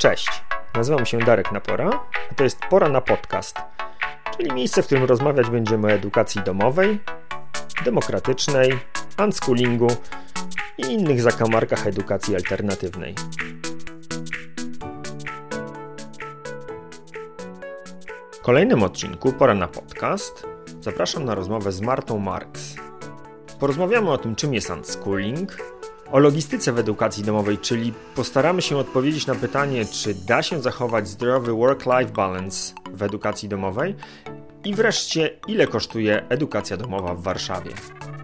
Cześć, nazywam się Darek Napora, a to jest Pora na Podcast, czyli miejsce, w którym rozmawiać będziemy o edukacji domowej, demokratycznej, unschoolingu i innych zakamarkach edukacji alternatywnej. W kolejnym odcinku Pora na Podcast zapraszam na rozmowę z Martą Marks. Porozmawiamy o tym, czym jest unschooling, o logistyce w edukacji domowej, czyli postaramy się odpowiedzieć na pytanie, czy da się zachować zdrowy work-life balance w edukacji domowej i wreszcie, ile kosztuje edukacja domowa w Warszawie.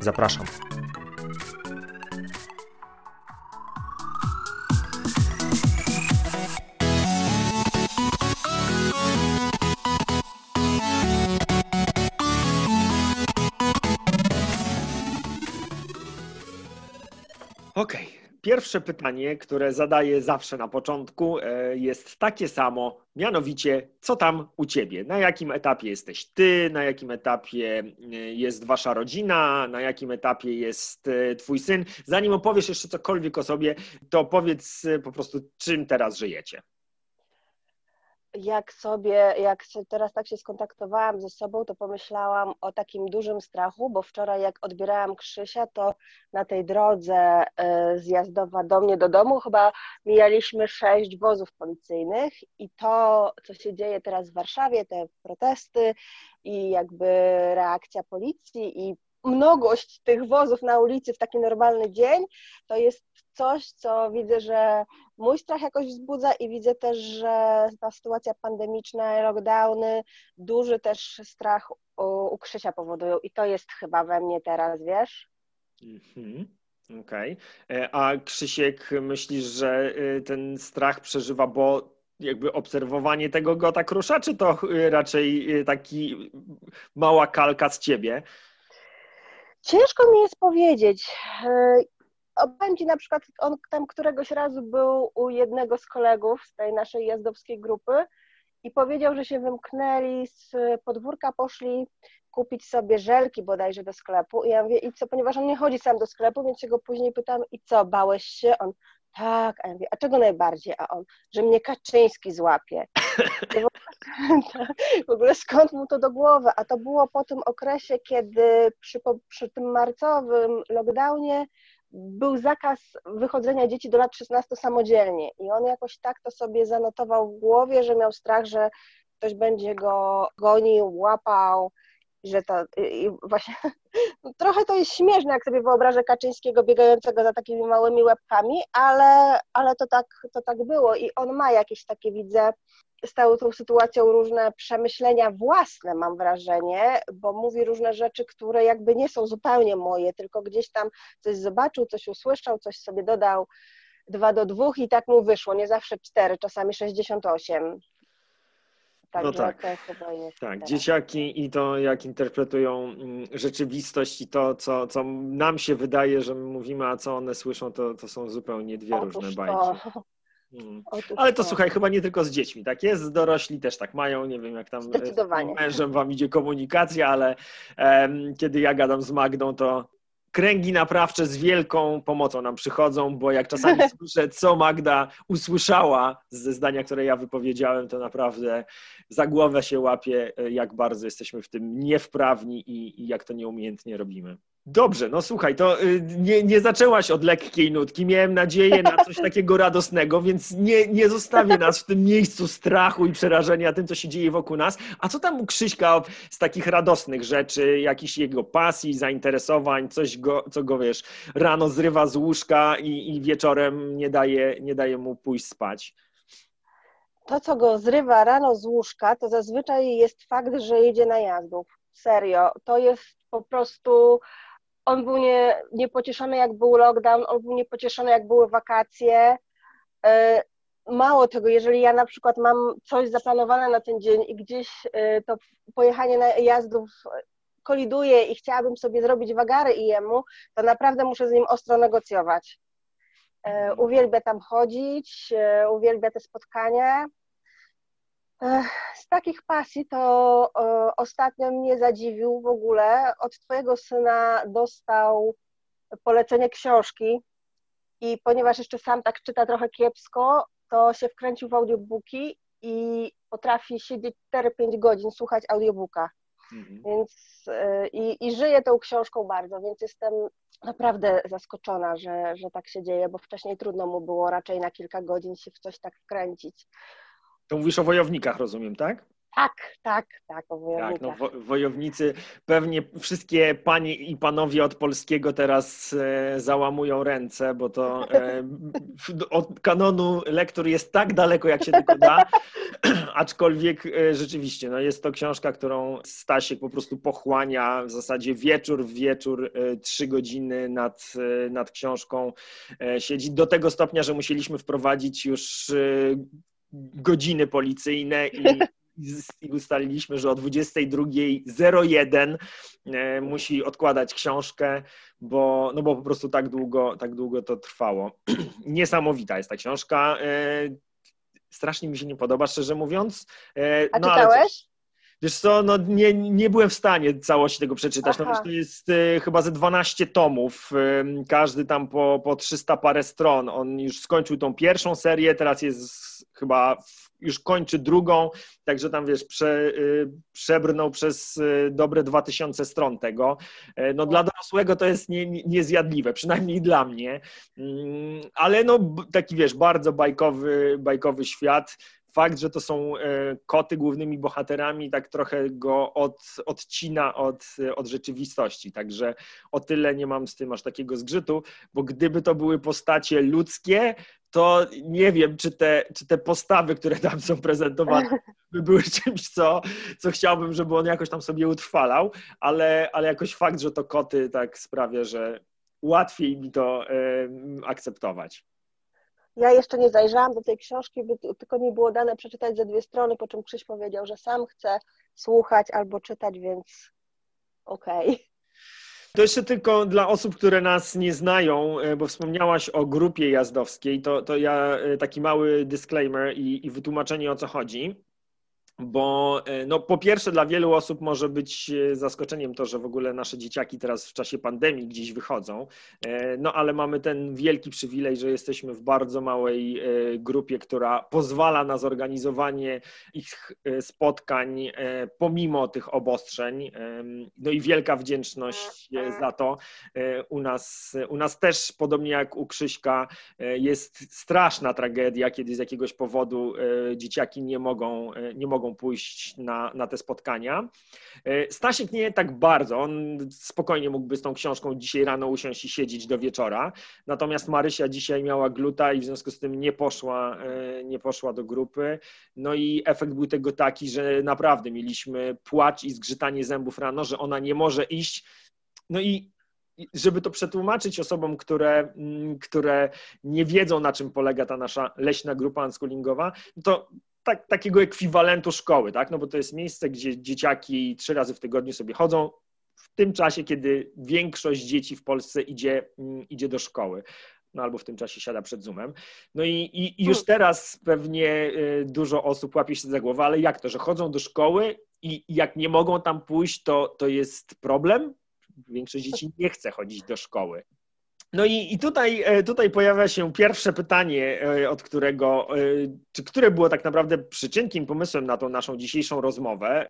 Zapraszam. Okej. Okay. Pierwsze pytanie, które zadaję zawsze na początku, e, jest takie samo, mianowicie, co tam u ciebie? Na jakim etapie jesteś ty? Na jakim etapie e, jest wasza rodzina? Na jakim etapie jest e, twój syn? Zanim opowiesz jeszcze cokolwiek o sobie, to powiedz po prostu, czym teraz żyjecie jak sobie, jak teraz tak się skontaktowałam ze sobą, to pomyślałam o takim dużym strachu, bo wczoraj jak odbierałam Krzysia, to na tej drodze y, zjazdowa do mnie do domu chyba mijaliśmy sześć wozów policyjnych i to, co się dzieje teraz w Warszawie, te protesty i jakby reakcja policji i mnogość tych wozów na ulicy w taki normalny dzień, to jest coś, co widzę, że mój strach jakoś wzbudza i widzę też, że ta sytuacja pandemiczna, lockdowny, duży też strach u, u Krzysia powodują i to jest chyba we mnie teraz, wiesz? Mhm. Okej. Okay. E, a Krzysiek, myślisz, że y, ten strach przeżywa, bo jakby obserwowanie tego go tak rusza, czy to y, raczej y, taki mała kalka z ciebie? Ciężko mi jest powiedzieć. Opowiem Ci na przykład, on tam któregoś razu był u jednego z kolegów z tej naszej jazdowskiej grupy i powiedział, że się wymknęli z podwórka, poszli kupić sobie żelki bodajże do sklepu i ja mówię, i co, ponieważ on nie chodzi sam do sklepu, więc się go później pytam, i co, bałeś się? On, tak, a ja mówię, a czego najbardziej? A on, że mnie Kaczyński złapie. w ogóle skąd mu to do głowy? A to było po tym okresie, kiedy przy, przy tym marcowym lockdownie był zakaz wychodzenia dzieci do lat 16 samodzielnie. I on jakoś tak to sobie zanotował w głowie, że miał strach, że ktoś będzie go gonił, łapał, że to i właśnie no trochę to jest śmieszne, jak sobie wyobrażę Kaczyńskiego biegającego za takimi małymi łebkami, ale, ale to, tak, to tak było. I on ma jakieś takie, widzę, z całą tą sytuacją różne przemyślenia własne, mam wrażenie, bo mówi różne rzeczy, które jakby nie są zupełnie moje, tylko gdzieś tam coś zobaczył, coś usłyszał, coś sobie dodał dwa do dwóch i tak mu wyszło, nie zawsze cztery, czasami 68. no tak, tak. dzieciaki i to jak interpretują mm, rzeczywistość i to, co, co nam się wydaje, że my mówimy, a co one słyszą, to, to są zupełnie dwie Otóż różne bajki. To. Hmm. Ale to słuchaj, chyba nie tylko z dziećmi, tak jest, dorośli też tak mają, nie wiem jak tam e, z mężem wam idzie komunikacja, ale um, kiedy ja gadam z Magdą, to kręgi naprawcze z wielką pomocą nam przychodzą, bo jak czasami słyszę, co Magda usłyszała ze zdania, które ja wypowiedziałem, to naprawdę za głowę się łapie, e, jak bardzo jesteśmy w tym niewprawni i, i jak to nieumiejętnie robimy. Dobrze, no słuchaj, to y, nie, nie zaczęłaś od lekkiej nutki. Miałem nadzieję na coś takiego radosnego, więc nie, nie zostawię nas w tym miejscu strachu i przerażenia tym, co się dzieje wokół nas. A co tam u Krzyśka z takich radosnych rzeczy, jakichś jego pasji, zainteresowań, coś, go, co go wiesz, rano zrywa z łóżka i, i wieczorem nie daje, nie daje mu pójść spać? To, co go zrywa rano z łóżka, to zazwyczaj jest fakt, że jedzie na jazdów. Serio. To jest po prostu on był nie, niepocieszony, jak był lockdown, on był niepocieszony, jak były wakacje. E, mało tego, jeżeli ja na przykład mam coś zaplanowane na ten dzień i gdzieś e, to pojechanie na jazdów koliduje i chciałabym sobie zrobić wagary i jemu, to naprawdę muszę z nim ostro negocjować. E, uwielbia tam chodzić, uwielbia te spotkania. Z takich pasji to ostatnio mnie zadziwił w ogóle. Od Twojego syna dostał polecenie książki i ponieważ jeszcze sam tak czyta trochę kiepsko, to się wkręcił w audiobooki i potrafi siedzieć 4-5 godzin, słuchać audiobooka. Mhm. Więc y, i, i żyję tą książką bardzo, więc jestem naprawdę zaskoczona, że, że tak się dzieje, bo wcześniej trudno mu było raczej na kilka godzin się w coś tak wkręcić. To mówisz o wojownikach, rozumiem, tak? Tak, tak, tak, o wojownikach. Tak, no, wo wojownicy, pewnie wszystkie panie i panowie od polskiego teraz e, załamują ręce, bo to e, od kanonu lektur jest tak daleko, jak się tylko da, aczkolwiek e, rzeczywiście, no jest to książka, którą Stasiek po prostu pochłania w zasadzie wieczór w wieczór, e, trzy godziny nad, e, nad książką e, siedzi, do tego stopnia, że musieliśmy wprowadzić już godziny policyjne i i ustaliliśmy, że o 22.01 e, musi odkładać książkę, bo, no bo po prostu tak długo, tak długo to trwało. Niesamowita jest ta książka. E, strasznie mi się nie podoba, szczerze mówiąc. E, A no, czytałeś? Wiesz co, no nie, nie byłem w stanie całości tego przeczytać. No wiesz, to jest y, chyba ze 12 tomów, y, każdy tam po, po 300 parę stron. On już skończył tą pierwszą serię, teraz jest chyba już kończy drugą, także tam wiesz, prze, y, przebrnął przez y, dobre 2000 stron tego. E, no dla dorosłego to jest nie, niezjadliwe, przynajmniej dla mnie, mm, ale no taki wiesz, bardzo bajkowy, bajkowy świat fakt, że to są e, koty głównymi bohaterami, tak trochę go od, odcina od, od rzeczywistości. Także o tyle nie mam z tym aż takiego zgrzytu, bo gdyby to były postacie ludzkie, to nie wiem, czy te, czy te postawy, które tam są prezentowane, by były czymś, co, co chciałbym, żeby on jakoś tam sobie utrwalał, ale, ale jakoś fakt, że to koty tak sprawia, że łatwiej mi to y, akceptować. Ja jeszcze nie zajrzałam do tej książki, tylko mi było dane przeczytać ze dwie strony, po czym Krzyś powiedział, że sam chce słuchać albo czytać, więc okej. Okay. To jeszcze tylko dla osób, które nas nie znają, e, bo wspomniałaś o grupie jazdowskiej, to, to ja e, taki mały disclaimer i, i wytłumaczenie o co chodzi bo e, no, po pierwsze dla wielu osób może być e, zaskoczeniem to, że w ogóle nasze dzieciaki teraz w czasie pandemii gdzieś wychodzą, e, no ale mamy ten wielki przywilej, że jesteśmy w bardzo małej grupie, która pozwala na zorganizowanie ich spotkań pomimo tych obostrzeń. No i wielka wdzięczność za to. U nas, u nas też, podobnie jak u Krzyśka, jest straszna tragedia, kiedy z jakiegoś powodu dzieciaki nie mogą, nie mogą mogą pójść na, na te spotkania. E, Stasiek nie tak bardzo, on spokojnie mógłby z tą książką dzisiaj rano usiąść i siedzieć do wieczora, natomiast Marysia dzisiaj miała gluta i w związku z tym nie poszła, e, nie poszła do grupy. No i efekt był tego taki, że naprawdę mieliśmy płacz i zgrzytanie zębów rano, że ona nie może iść. No i żeby to przetłumaczyć osobom, które, mm, które nie wiedzą, na czym polega ta nasza leśna grupa unschoolingowa, to tak, takiego ekwiwalentu szkoły, tak? No bo to jest miejsce, gdzie dzieciaki trzy razy w tygodniu sobie chodzą, w tym czasie, kiedy większość dzieci w Polsce idzie, mm, idzie do szkoły. No albo w tym czasie siada przed Zoomem. No i, i, i już hmm. teraz pewnie y, dużo osób łapie się za głowę, ale jak to, że chodzą do szkoły i jak nie mogą tam pójść, to, to jest problem? Większość dzieci nie chce chodzić do szkoły. No i, i tutaj, e, tutaj pojawia się pierwsze pytanie, e, od którego, e, czy które było tak naprawdę przyczynkiem, pomysłem na tą naszą dzisiejszą rozmowę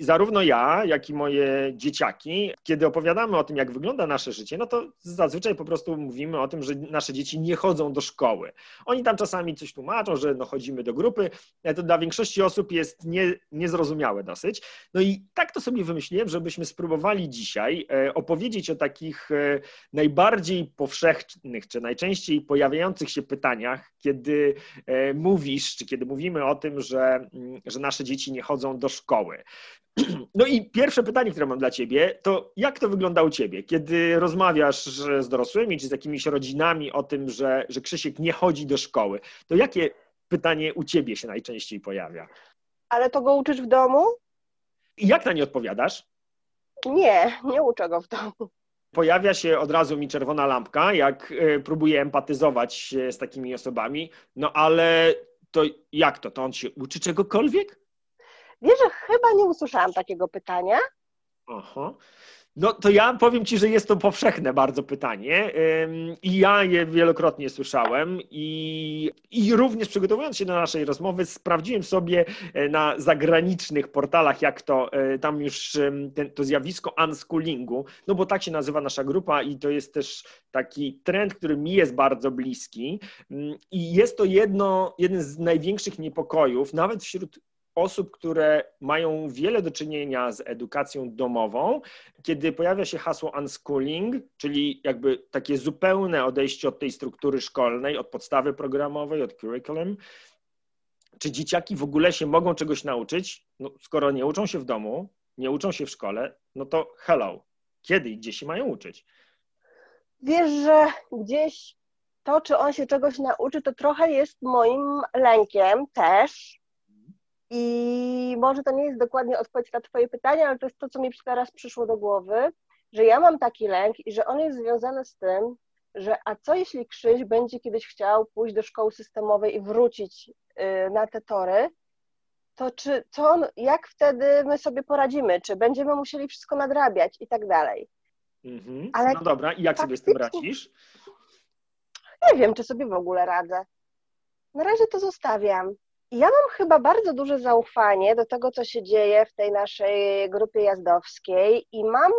zarówno ja, jak i moje dzieciaki, kiedy opowiadamy o tym, jak wygląda nasze życie, no to zazwyczaj po prostu mówimy o tym, że nasze dzieci nie chodzą do szkoły. Oni tam czasami coś tłumaczą, że no chodzimy do grupy, to dla większości osób jest nie, niezrozumiałe dosyć. No i tak to sobie wymyśliłem, żebyśmy spróbowali dzisiaj e, opowiedzieć o takich e, najbardziej powszechnych, czy najczęściej pojawiających się pytaniach, kiedy e, mówisz, czy kiedy mówimy o tym, że, mm, że nasze dzieci nie chodzą do szkoły. No i pierwsze pytanie, które mam dla Ciebie, to jak to wygląda u Ciebie, kiedy rozmawiasz z dorosłymi czy z jakimiś rodzinami o tym, że, że Krzysiek nie chodzi do szkoły, to jakie pytanie u Ciebie się najczęściej pojawia? Ale to go uczysz w domu? I jak na nie odpowiadasz? Nie, nie uczę go w domu. Pojawia się od razu mi czerwona lampka, jak e, próbuję empatyzować z takimi osobami, no ale to jak to? To on się uczy czegokolwiek? Wiesz, że chyba nie usłyszałam takiego pytania. Aha. No to ja powiem Ci, że jest to powszechne bardzo pytanie i ja je wielokrotnie słyszałem i, i również przygotowując się do naszej rozmowy sprawdziłem sobie e, na zagranicznych portalach, jak to e, tam już ten, to zjawisko unschoolingu, no bo tak się nazywa nasza grupa i to jest też taki trend, który mi jest bardzo bliski i jest to jedno, jeden z największych niepokojów, nawet wśród osób, które mają wiele do czynienia z edukacją domową, kiedy pojawia się hasło unschooling, czyli jakby takie zupełne odejście od tej struktury szkolnej, od podstawy programowej, od curriculum, czy dzieciaki w ogóle się mogą czegoś nauczyć, no, skoro nie uczą się w domu, nie uczą się w szkole, no to hello, kiedy i gdzie się mają uczyć? Wiesz, że gdzieś to, czy on się czegoś nauczy, to trochę jest moim lękiem też, i może to nie jest dokładnie odpowiedź na Twoje pytanie, ale to jest to, co mi teraz przyszło do głowy, że ja mam taki lęk i że on jest związany z tym, że a co jeśli Krzyś będzie kiedyś chciał pójść do szkoły systemowej i wrócić y, na te tory, to czy, co on, jak wtedy my sobie poradzimy? Czy będziemy musieli wszystko nadrabiać i tak dalej? Mhm. Ale no dobra, i jak sobie z tym radzisz? Nie wiem, czy sobie w ogóle radzę. Na razie to zostawiam. Ja mam chyba bardzo duże zaufanie do tego, co się dzieje w tej naszej grupie jazdowskiej i mam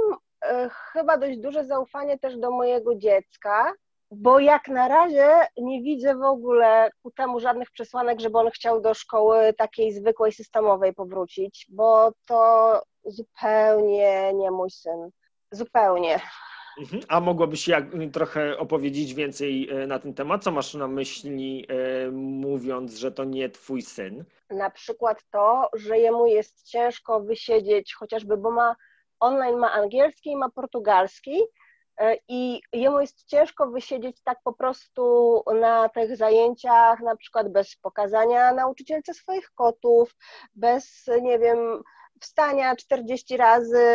e, chyba dość duże zaufanie też do mojego dziecka, bo jak na razie nie widzę w ogóle ku temu żadnych przesłanek, żeby on chciał do szkoły takiej zwykłej, systemowej powrócić, bo to zupełnie nie mój syn. Zupełnie. Mhm. A mogłabyś jak, trochę opowiedzieć więcej e, na ten temat? Co masz na myśli, e, mówiąc, że to nie twój syn? Na przykład to, że jemu jest ciężko wysiedzieć, chociażby, bo ma online ma angielski i ma portugalski, e, i jemu jest ciężko wysiedzieć tak po prostu na tych zajęciach, na przykład bez pokazania nauczycielce swoich kotów, bez, nie wiem, wstania 40 razy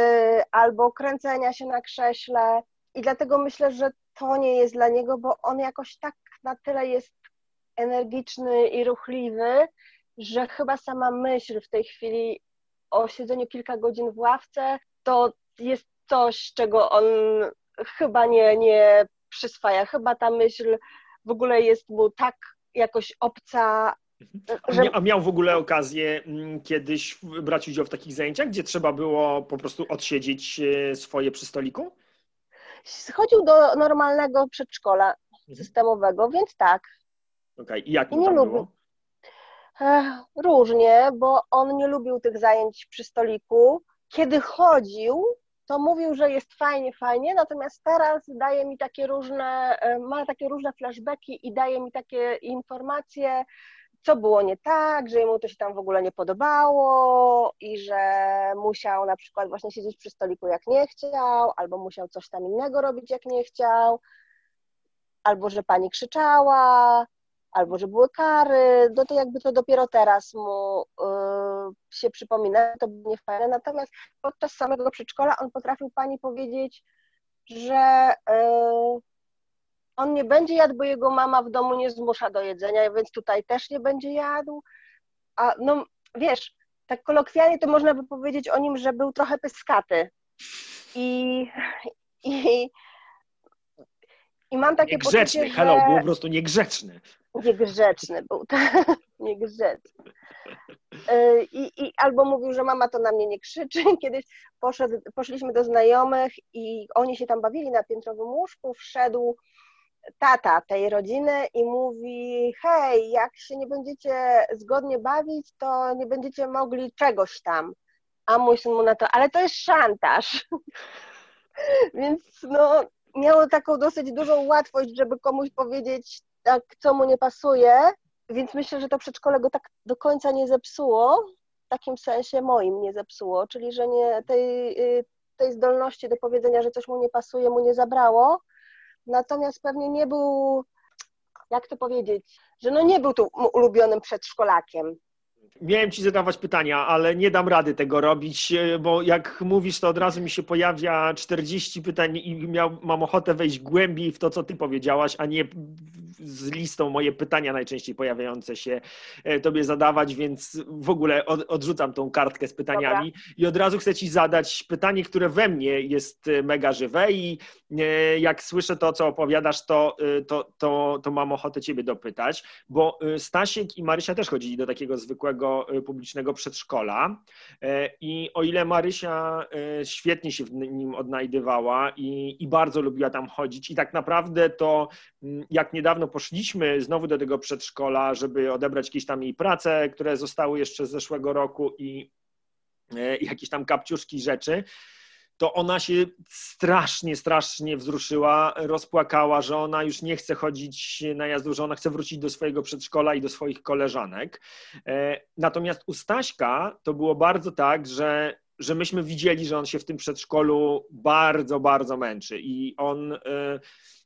albo kręcenia się na krześle. I dlatego myślę, że to nie jest dla niego, bo on jakoś tak na tyle jest energiczny i ruchliwy, że chyba sama myśl w tej chwili o siedzeniu kilka godzin w ławce to jest coś, czego on chyba nie, nie przyswaja. Chyba ta myśl w ogóle jest mu tak jakoś obca. A miał w ogóle okazję mm, kiedyś brać udział w takich zajęciach, gdzie trzeba było po prostu odsiedzieć e, swoje przy stoliku? Chodził do normalnego przedszkola mhm. systemowego, więc tak. Okej, okay. i jak mu nie lubił? było? Różnie, bo on nie lubił tych zajęć przy stoliku. Kiedy chodził, to mówił, że jest fajnie, fajnie, natomiast teraz daje mi takie różne, e, ma takie różne flashbacki i daje mi takie informacje, co było nie tak, że jemu to się tam w ogóle nie podobało i że musiał na przykład właśnie siedzieć przy stoliku jak nie chciał, albo musiał coś tam innego robić jak nie chciał, albo że pani krzyczała, albo że były kary, no to jakby to dopiero teraz mu yy, się przypomina, to było niefajne. Natomiast podczas samego przedszkola on potrafił pani powiedzieć, że yy, on nie będzie jadł, bo jego mama w domu nie zmusza do jedzenia, więc tutaj też nie będzie jadł. A no wiesz, tak kolokwialnie to można by powiedzieć o nim, że był trochę pyskaty. I, i, i mam takie niegrzeczny, poczucie, hello, że... był po prostu niegrzeczny. Niegrzeczny był, tak, niegrzeczny. Y, I, I albo mówił, że mama to na mnie nie krzyczy. Kiedyś poszedł, poszliśmy do znajomych i oni się tam bawili na piętrowym łóżku, wszedł tata tej rodziny i mówi: Hej, jak się nie będziecie zgodnie bawić, to nie będziecie mogli czegoś tam. A mój syn mu na to, ale to jest szantaż. Więc no, miało taką dosyć dużą łatwość, żeby komuś powiedzieć, tak, co mu nie pasuje. Więc myślę, że to przedszkole go tak do końca nie zepsuło, w takim sensie moim nie zepsuło, czyli że nie, tej, y, tej zdolności do powiedzenia, że coś mu nie pasuje, mu nie zabrało natomiast pewnie nie był, jak to powiedzieć, że no nie był tu ulubionym przedszkolakiem. Miałem ci zadawać pytania, ale nie dam rady tego robić, e, bo jak mówisz, to od razu mi się pojawia 40 pytań i miał, mam ochotę wejść głębiej w to, co ty powiedziałaś, a nie z listą moje pytania najczęściej pojawiające się e, tobie zadawać, więc w ogóle od, odrzucam tą kartkę z pytaniami Dobra. i od razu chcę ci zadać pytanie, które we mnie jest e, mega żywe i jak słyszę to, co opowiadasz, to, to, to, to mam ochotę ciebie dopytać, bo Stasiek i Marysia też chodzili do takiego zwykłego Y, publicznego przedszkola. E, I o ile Marysia e, świetnie się w nim odnajdywała i, i bardzo lubiła tam chodzić, i tak naprawdę to mm, jak niedawno poszliśmy znowu do tego przedszkola, żeby odebrać jakieś tam jej prace, które zostały jeszcze z zeszłego roku i e, jakieś tam kapciuszki rzeczy, to ona się strasznie, strasznie wzruszyła, rozpłakała, że ona już nie chce chodzić na jazdu, że ona chce wrócić do swojego przedszkola i do swoich koleżanek. E, natomiast u Staśka to było bardzo tak, że że myśmy widzieli, że on się w tym przedszkolu bardzo, bardzo męczy i on e,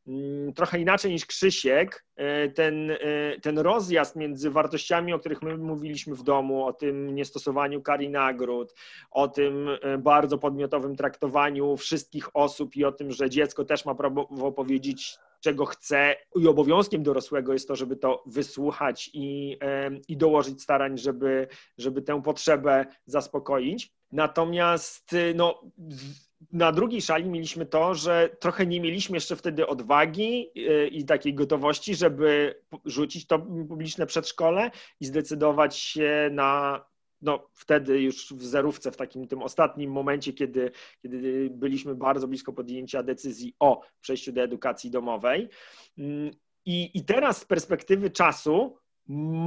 Mm, trochę inaczej niż Krzysiek, e, ten, e, ten rozjazd między wartościami, o których my mówiliśmy w domu, o tym niestosowaniu kar i nagród, o tym bardzo podmiotowym traktowaniu wszystkich osób i o tym, że dziecko też ma prawo powiedzieć, czego chce i obowiązkiem dorosłego jest to, żeby to wysłuchać i, i dołożyć starań, żeby, żeby tę potrzebę zaspokoić. Natomiast no, na drugiej szali mieliśmy to, że trochę nie mieliśmy jeszcze wtedy odwagi y, i takiej gotowości, żeby rzucić to publiczne przedszkole i zdecydować się na no, wtedy już w zerówce, w takim tym ostatnim momencie, kiedy, kiedy byliśmy bardzo blisko podjęcia decyzji o przejściu do edukacji domowej. Mm, I, I teraz z perspektywy czasu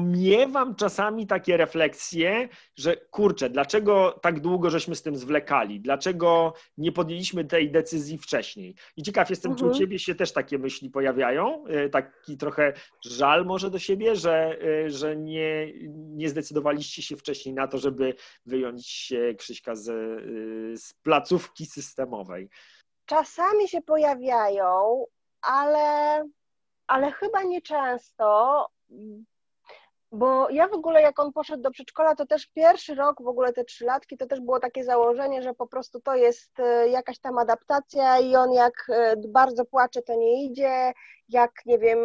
miewam czasami takie refleksje, że kurczę, dlaczego tak długo żeśmy z tym zwlekali? Dlaczego nie podjęliśmy tej decyzji wcześniej? I ciekaw jestem, mhm. czy u mhm. ciebie się też takie myśli pojawiają? E, taki trochę żal może do siebie, że, e, że nie, nie zdecydowaliście się wcześniej na to, żeby wyjąć Krzyśka z, e, z placówki systemowej. Czasami się pojawiają, ale, ale chyba nieczęsto bo ja w ogóle, jak on poszedł do przedszkola, to też pierwszy rok, w ogóle te trzy latki, to też było takie założenie, że po prostu to jest e, jakaś tam adaptacja i on jak e, bardzo płacze, to nie idzie, jak nie wiem,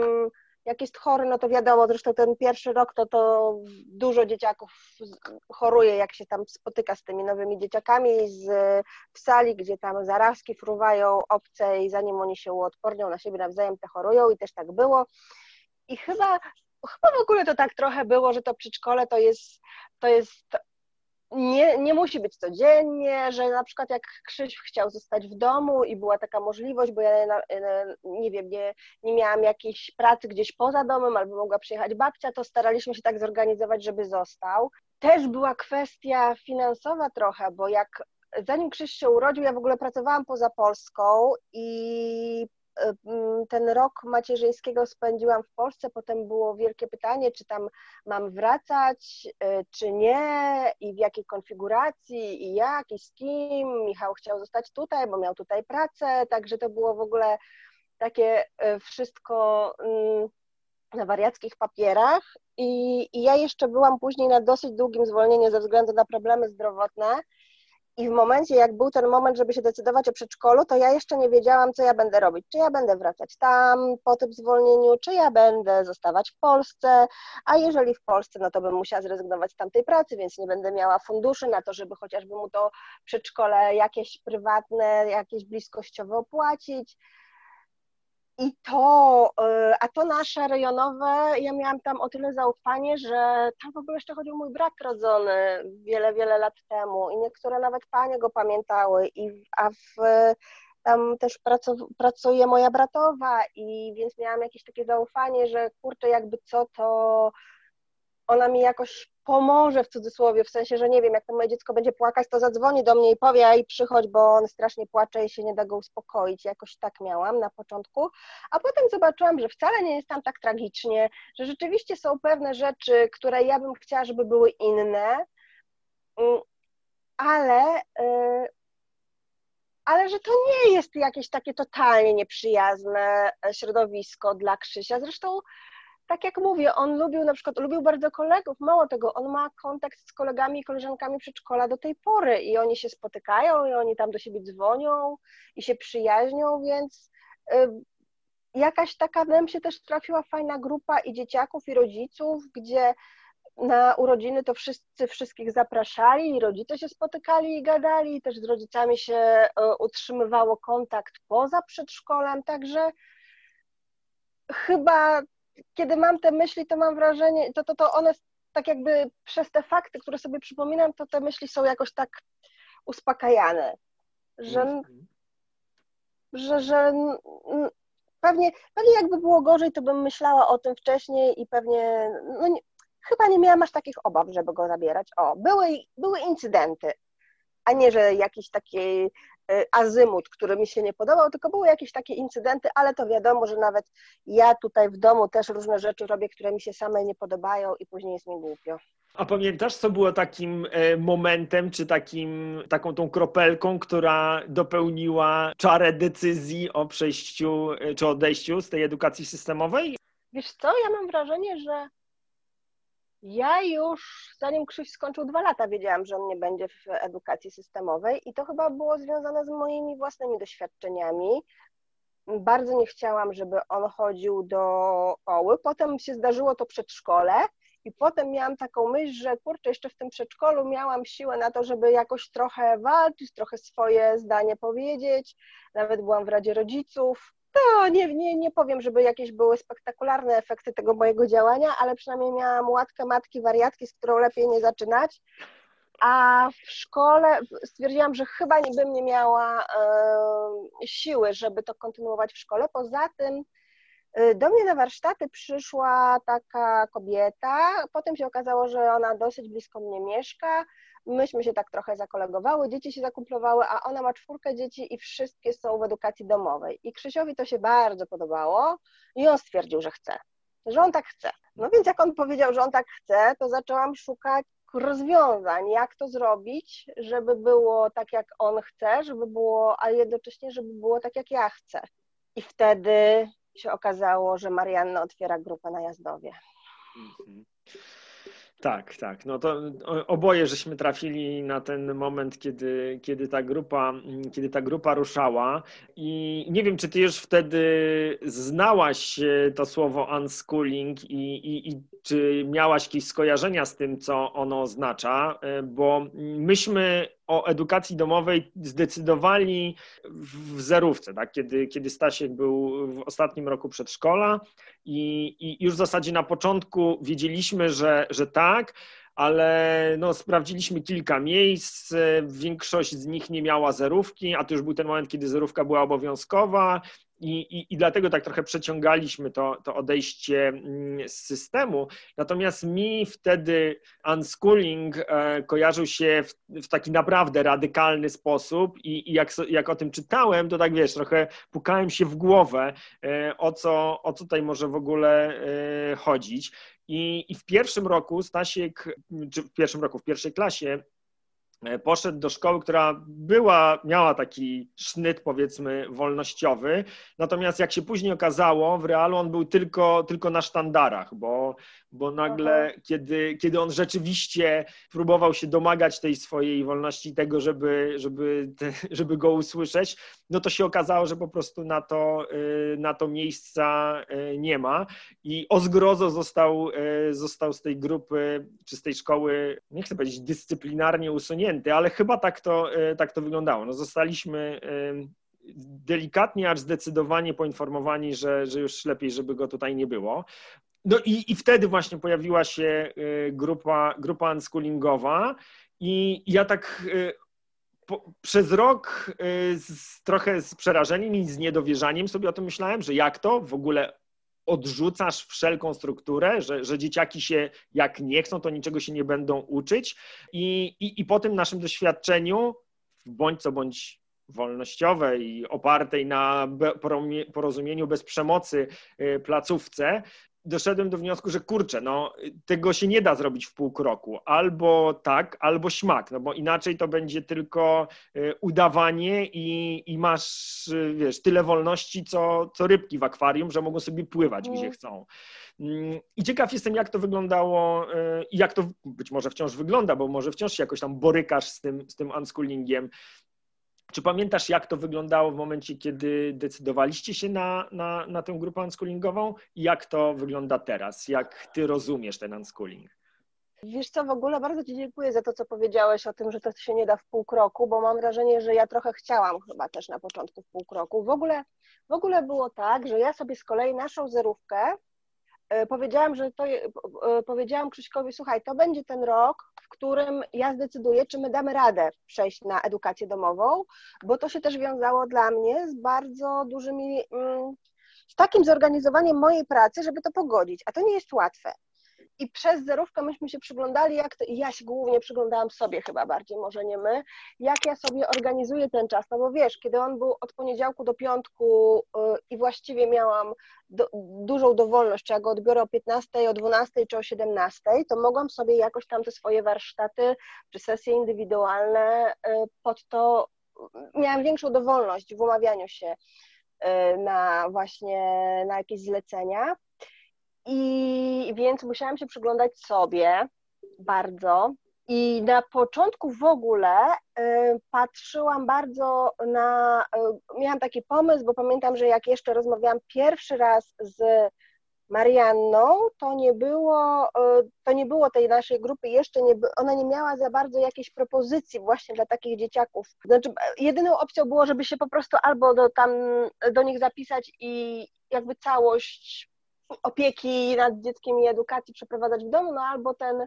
jak jest chory, no to wiadomo, zresztą ten pierwszy rok to, to dużo dzieciaków choruje, jak się tam spotyka z tymi nowymi dzieciakami z, w sali, gdzie tam zarazki fruwają obce i zanim oni się uodpornią na siebie nawzajem, te chorują i też tak było. I chyba chyba w ogóle to tak trochę było, że to przedszkole to jest, to jest nie, nie musi być codziennie, że na przykład jak Krzyś chciał zostać w domu i była taka możliwość, bo ja nie wiem, nie, nie miałam jakiejś pracy gdzieś poza domem albo mogła przyjechać babcia, to staraliśmy się tak zorganizować, żeby został. Też była kwestia finansowa trochę, bo jak zanim Krzyś się urodził, ja w ogóle pracowałam poza Polską i ten rok macierzyńskiego spędziłam w Polsce, potem było wielkie pytanie, czy tam mam wracać, y, czy nie i w jakiej konfiguracji i jak i z kim. Michał chciał zostać tutaj, bo miał tutaj pracę, także to było w ogóle takie y, wszystko mm, na wariackich papierach i, i ja jeszcze byłam później na dosyć długim zwolnieniu ze względu na problemy zdrowotne i w momencie, jak był ten moment, żeby się decydować o przedszkolu, to ja jeszcze nie wiedziałam, co ja będę robić. Czy ja będę wracać tam po tym zwolnieniu, czy ja będę zostawać w Polsce, a jeżeli w Polsce, no to bym musiała zrezygnować z tamtej pracy, więc nie będę miała funduszy na to, żeby chociażby mu to przedszkole jakieś prywatne, jakieś bliskościowe opłacić. I to, y, a to nasze rejonowe, ja miałam tam o tyle zaufanie, że tam w ogóle jeszcze chodził mój brat rodzony wiele, wiele lat temu i niektóre nawet panie go pamiętały, i, a w, tam też pracuje moja bratowa i więc miałam jakieś takie zaufanie, że kurczę, jakby co, to ona mi jakoś pomoże w cudzysłowie, w sensie, że nie wiem, jak to moje dziecko będzie płakać, to zadzwoni do mnie i powie, i przychodź, bo on strasznie płacze i się nie da go uspokoić. Jakoś tak miałam na początku, a potem zobaczyłam, że wcale nie jest tam tak tragicznie, że rzeczywiście są pewne rzeczy, które ja bym chciała, żeby były inne, mm, ale, y, ale że to nie jest jakieś takie totalnie nieprzyjazne środowisko dla Krzysia. Zresztą tak jak mówię, on lubił na przykład, lubił bardzo kolegów, mało tego, on ma kontakt z kolegami i koleżankami przedszkola do tej pory i oni się spotykają i oni tam do siebie dzwonią i się przyjaźnią, więc y, jakaś taka nam się też trafiła fajna grupa i dzieciaków i rodziców, gdzie na urodziny to wszyscy wszystkich zapraszali i rodzice się spotykali i gadali, i też z rodzicami się y, utrzymywało kontakt poza przedszkolem, także chyba kiedy mam te myśli, to mam wrażenie, to, to, to one tak jakby przez te fakty, które sobie przypominam, to te myśli są jakoś tak uspokajane, że, mhm. że, że pewnie, pewnie jakby było gorzej, to bym myślała o tym wcześniej i pewnie, no nie, chyba nie miałam aż takich obaw, żeby go zabierać. O, były, były incydenty, a nie, że jakiś taki azymut, który mi się nie podobał, tylko były jakieś takie incydenty, ale to wiadomo, że nawet ja tutaj w domu też różne rzeczy robię, które mi się same nie podobają i później jest mi głupio. A pamiętasz, co było takim e, momentem, czy takim, taką tą kropelką, która dopełniła czarę decyzji o przejściu e, czy odejściu z tej edukacji systemowej? Wiesz co, ja mam wrażenie, że ja już, zanim Krzyś skończył dwa lata, wiedziałam, że on nie będzie w edukacji systemowej i to chyba było związane z moimi własnymi doświadczeniami. Bardzo nie chciałam, żeby on chodził do szkoły. Potem się zdarzyło to przedszkole i potem miałam taką myśl, że kurczę, jeszcze w tym przedszkolu miałam siłę na to, żeby jakoś trochę walczyć, trochę swoje zdanie powiedzieć. Nawet byłam w Radzie Rodziców to nie, nie, nie powiem, żeby jakieś były spektakularne efekty tego mojego działania, ale przynajmniej miałam łatkę matki wariatki, z którą lepiej nie zaczynać. A w szkole stwierdziłam, że chyba nie bym nie miała siły, żeby to kontynuować w szkole. Poza tym e, do mnie na warsztaty przyszła taka kobieta, potem się okazało, że ona dosyć blisko mnie mieszka, myśmy się tak trochę zakolegowały, dzieci się zakumplowały, a ona ma czwórkę dzieci i wszystkie są w edukacji domowej. I Krzysiowi to się bardzo podobało i on stwierdził, że chce, że on tak chce. No więc jak on powiedział, że on tak chce, to zaczęłam szukać rozwiązań, jak to zrobić, żeby było tak, jak on chce, żeby było, a jednocześnie, żeby było tak, jak ja chcę. I wtedy się okazało, że Marianna otwiera grupę na Jazdowie. Mhm. Tak, tak. No to oboje żeśmy trafili na ten moment, kiedy, kiedy, ta grupa, kiedy ta grupa ruszała. I nie wiem, czy ty już wtedy znałaś e, to słowo unschooling i, i, i czy miałaś jakieś skojarzenia z tym, co ono oznacza, e, bo myśmy o edukacji domowej zdecydowali w zerówce, tak? kiedy, kiedy Stasiek był w ostatnim roku przedszkola i, i już w zasadzie na początku wiedzieliśmy, że, że tak, ale no, sprawdziliśmy kilka miejsc, większość z nich nie miała zerówki, a to już był ten moment, kiedy zerówka była obowiązkowa i, i, I dlatego tak trochę przeciągaliśmy to, to odejście mm, z systemu. Natomiast mi wtedy unschooling e, kojarzył się w, w taki naprawdę radykalny sposób i, i jak, jak o tym czytałem, to tak wiesz, trochę pukałem się w głowę, e, o co, o co tutaj może w ogóle e, chodzić. I, I w pierwszym roku Stasiek, czy w pierwszym roku, w pierwszej klasie poszedł do szkoły, która była, miała taki sznyt powiedzmy wolnościowy, natomiast jak się później okazało, w realu on był tylko, tylko na sztandarach, bo, bo nagle, kiedy, kiedy on rzeczywiście próbował się domagać tej swojej wolności, tego, żeby, żeby, żeby go usłyszeć, no to się okazało, że po prostu na to, y, na to miejsca y, nie ma. I o zgrozo został, y, został z tej grupy, czy z tej szkoły, nie chcę powiedzieć dyscyplinarnie usunięty, ale chyba tak to, tak to wyglądało. No zostaliśmy delikatnie, acz zdecydowanie poinformowani, że, że już lepiej, żeby go tutaj nie było. No i, i wtedy właśnie pojawiła się y, grupa, grupa unschoolingowa i ja tak po, przez rok z, trochę z przerażeniem i z niedowierzaniem sobie o tym myślałem, że jak to w ogóle odrzucasz wszelką strukturę, że, że dzieciaki się jak nie chcą, to niczego się nie będą uczyć. I, i, i po tym naszym doświadczeniu bądź co bądź wolnościowej, opartej na porozumieniu bez przemocy placówce, doszedłem do wniosku, że kurczę, no tego się nie da zrobić w pół kroku. Albo tak, albo śmak, no bo inaczej to będzie tylko y, udawanie i, i masz, y, wiesz, tyle wolności, co, co rybki w akwarium, że mogą sobie pływać, mm. gdzie chcą. Mm, I ciekaw jestem, jak to wyglądało y, i jak to być może wciąż wygląda, bo może wciąż się jakoś tam borykasz z tym, z tym unschoolingiem. Czy pamiętasz, jak to wyglądało w momencie, kiedy decydowaliście się na, na, na tę grupę unschoolingową i jak to wygląda teraz? Jak ty rozumiesz ten unschooling? Wiesz co, w ogóle bardzo Ci dziękuję za to, co powiedziałeś o tym, że to się nie da w pół kroku, bo mam wrażenie, że ja trochę chciałam chyba też na początku w pół kroku. W ogóle, w ogóle było tak, że ja sobie z kolei naszą zerówkę powiedziałam, że to, e, powiedziałam Krzyśkowi, słuchaj, to będzie ten rok, w którym ja zdecyduję, czy my damy radę przejść na edukację domową, bo to się też wiązało dla mnie z bardzo dużymi, mm, z takim zorganizowaniem mojej pracy, żeby to pogodzić, a to nie jest łatwe. I przez zerówkę myśmy się przyglądali, jak to, ja się głównie przyglądałam sobie chyba bardziej, może nie my, jak ja sobie organizuję ten czas, no bo wiesz, kiedy on był od poniedziałku do piątku yy, i właściwie miałam do, dużą dowolność, czy ja go odbiorę o 15, o 12 czy o 17, to mogłam sobie jakoś tam te swoje warsztaty czy sesje indywidualne yy, pod to, miałam większą dowolność w umawianiu się yy, na właśnie na jakieś zlecenia. I więc musiałam się przyglądać sobie bardzo. I na początku w ogóle y, patrzyłam bardzo na. Y, miałam taki pomysł, bo pamiętam, że jak jeszcze rozmawiałam pierwszy raz z Marianną, to nie było, y, to nie było tej naszej grupy, jeszcze nie, ona nie miała za bardzo jakiejś propozycji właśnie dla takich dzieciaków. Znaczy, jedyną opcją było, żeby się po prostu albo do, tam, do nich zapisać i jakby całość opieki nad dzieckiem i edukacji przeprowadzać w domu, no albo ten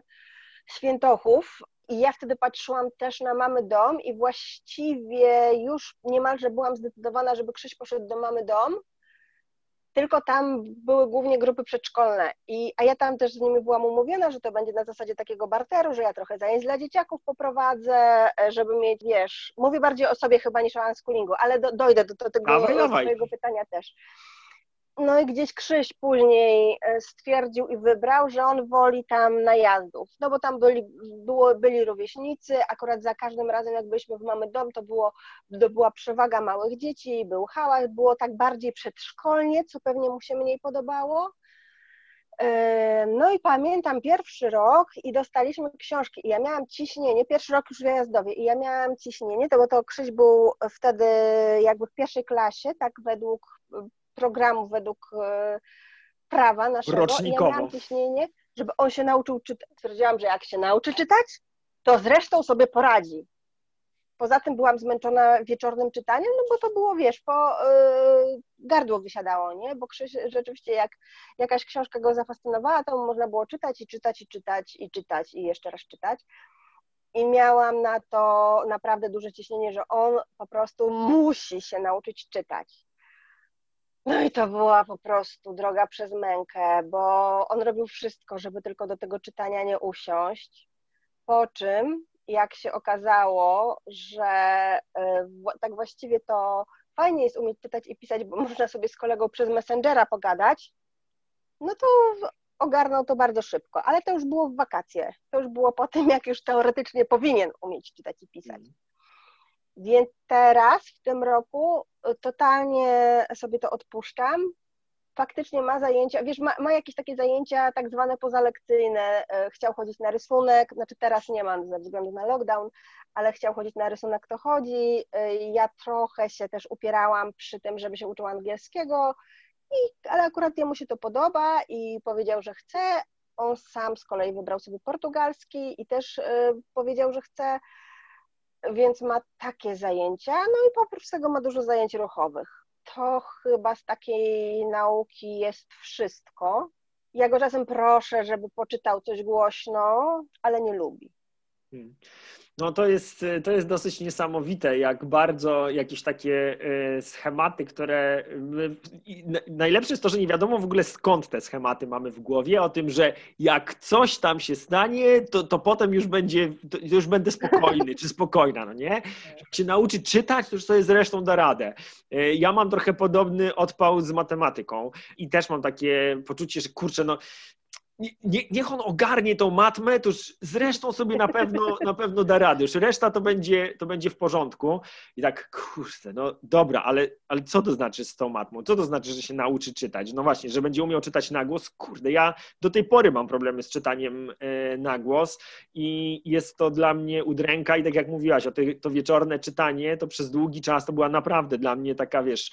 świętochów. I ja wtedy patrzyłam też na mamy dom i właściwie już niemalże byłam zdecydowana, żeby Krzyś poszedł do mamy dom, tylko tam były głównie grupy przedszkolne, I, a ja tam też z nimi byłam umówiona, że to będzie na zasadzie takiego barteru, że ja trochę zajęć dla dzieciaków poprowadzę, żeby mieć, wiesz, mówię bardziej o sobie chyba niż o unschoolingu, ale do, dojdę do, do tego do swojego pytania też. No i gdzieś Krzyś później e, stwierdził i wybrał, że on woli tam najazdów, no bo tam byli, było, byli rówieśnicy, akurat za każdym razem jak byliśmy w Mamy Dom, to, było, to była przewaga małych dzieci, był hałas, było tak bardziej przedszkolnie, co pewnie mu się mniej podobało. E, no i pamiętam pierwszy rok i dostaliśmy książki i ja miałam ciśnienie, pierwszy rok już wyjazdowie i ja miałam ciśnienie, to bo to Krzyś był wtedy jakby w pierwszej klasie, tak według programu według e, prawa naszego. Rocznikowo. Ja miałam ciśnienie, żeby on się nauczył czytać. Stwierdziłam, że jak się nauczy czytać, to zresztą sobie poradzi. Poza tym byłam zmęczona wieczornym czytaniem, no bo to było, wiesz, po yy, gardło wysiadało, nie? Bo Krzyś, rzeczywiście jak jakaś książka go zafascynowała, to można było czytać i czytać i czytać i czytać i jeszcze raz czytać. I miałam na to naprawdę duże ciśnienie, że on po prostu musi się nauczyć czytać. No i to była po prostu droga przez mękę, bo on robił wszystko, żeby tylko do tego czytania nie usiąść. Po czym, jak się okazało, że e, tak właściwie to fajnie jest umieć czytać i pisać, bo można sobie z kolegą przez Messengera pogadać, no to ogarnął to bardzo szybko, ale to już było w wakacje. To już było po tym, jak już teoretycznie powinien umieć czytać i pisać. Więc teraz, w tym roku, totalnie sobie to odpuszczam. Faktycznie ma zajęcia, wiesz, ma, ma jakieś takie zajęcia tak zwane pozalekcyjne. E, chciał chodzić na rysunek, znaczy teraz nie mam ze względu na lockdown, ale chciał chodzić na rysunek, to chodzi. E, ja trochę się też upierałam przy tym, żeby się uczył angielskiego, i, ale akurat jemu się to podoba i powiedział, że chce. On sam z kolei wybrał sobie portugalski i też y, powiedział, że chce więc ma takie zajęcia, no i oprócz tego ma dużo zajęć ruchowych. To chyba z takiej nauki jest wszystko. Ja go czasem proszę, żeby poczytał coś głośno, ale nie lubi. Hmm. No to jest, to jest dosyć niesamowite, jak bardzo jakieś takie e, schematy, które. Najlepsze jest to, że nie wiadomo w ogóle skąd te schematy mamy w głowie, o tym, że jak coś tam się stanie, to, to potem już będzie, już będę spokojny czy spokojna, no nie? Jak się nauczy czytać, to już sobie zresztą da radę. E, ja mam trochę podobny odpał z matematyką i też mam takie poczucie, że kurczę, no nie, niech on ogarnie tą matmę, to już zresztą sobie na pewno, na pewno da radę. Już reszta to będzie, to będzie w porządku. I tak, kurczę, no dobra, ale, ale co to znaczy z tą matmą? Co to znaczy, że się nauczy czytać? No właśnie, że będzie umiał czytać na głos? Kurde, ja do tej pory mam problemy z czytaniem e, na głos i jest to dla mnie udręka i tak jak mówiłaś, o to, to wieczorne czytanie, to przez długi czas to była naprawdę dla mnie taka, wiesz,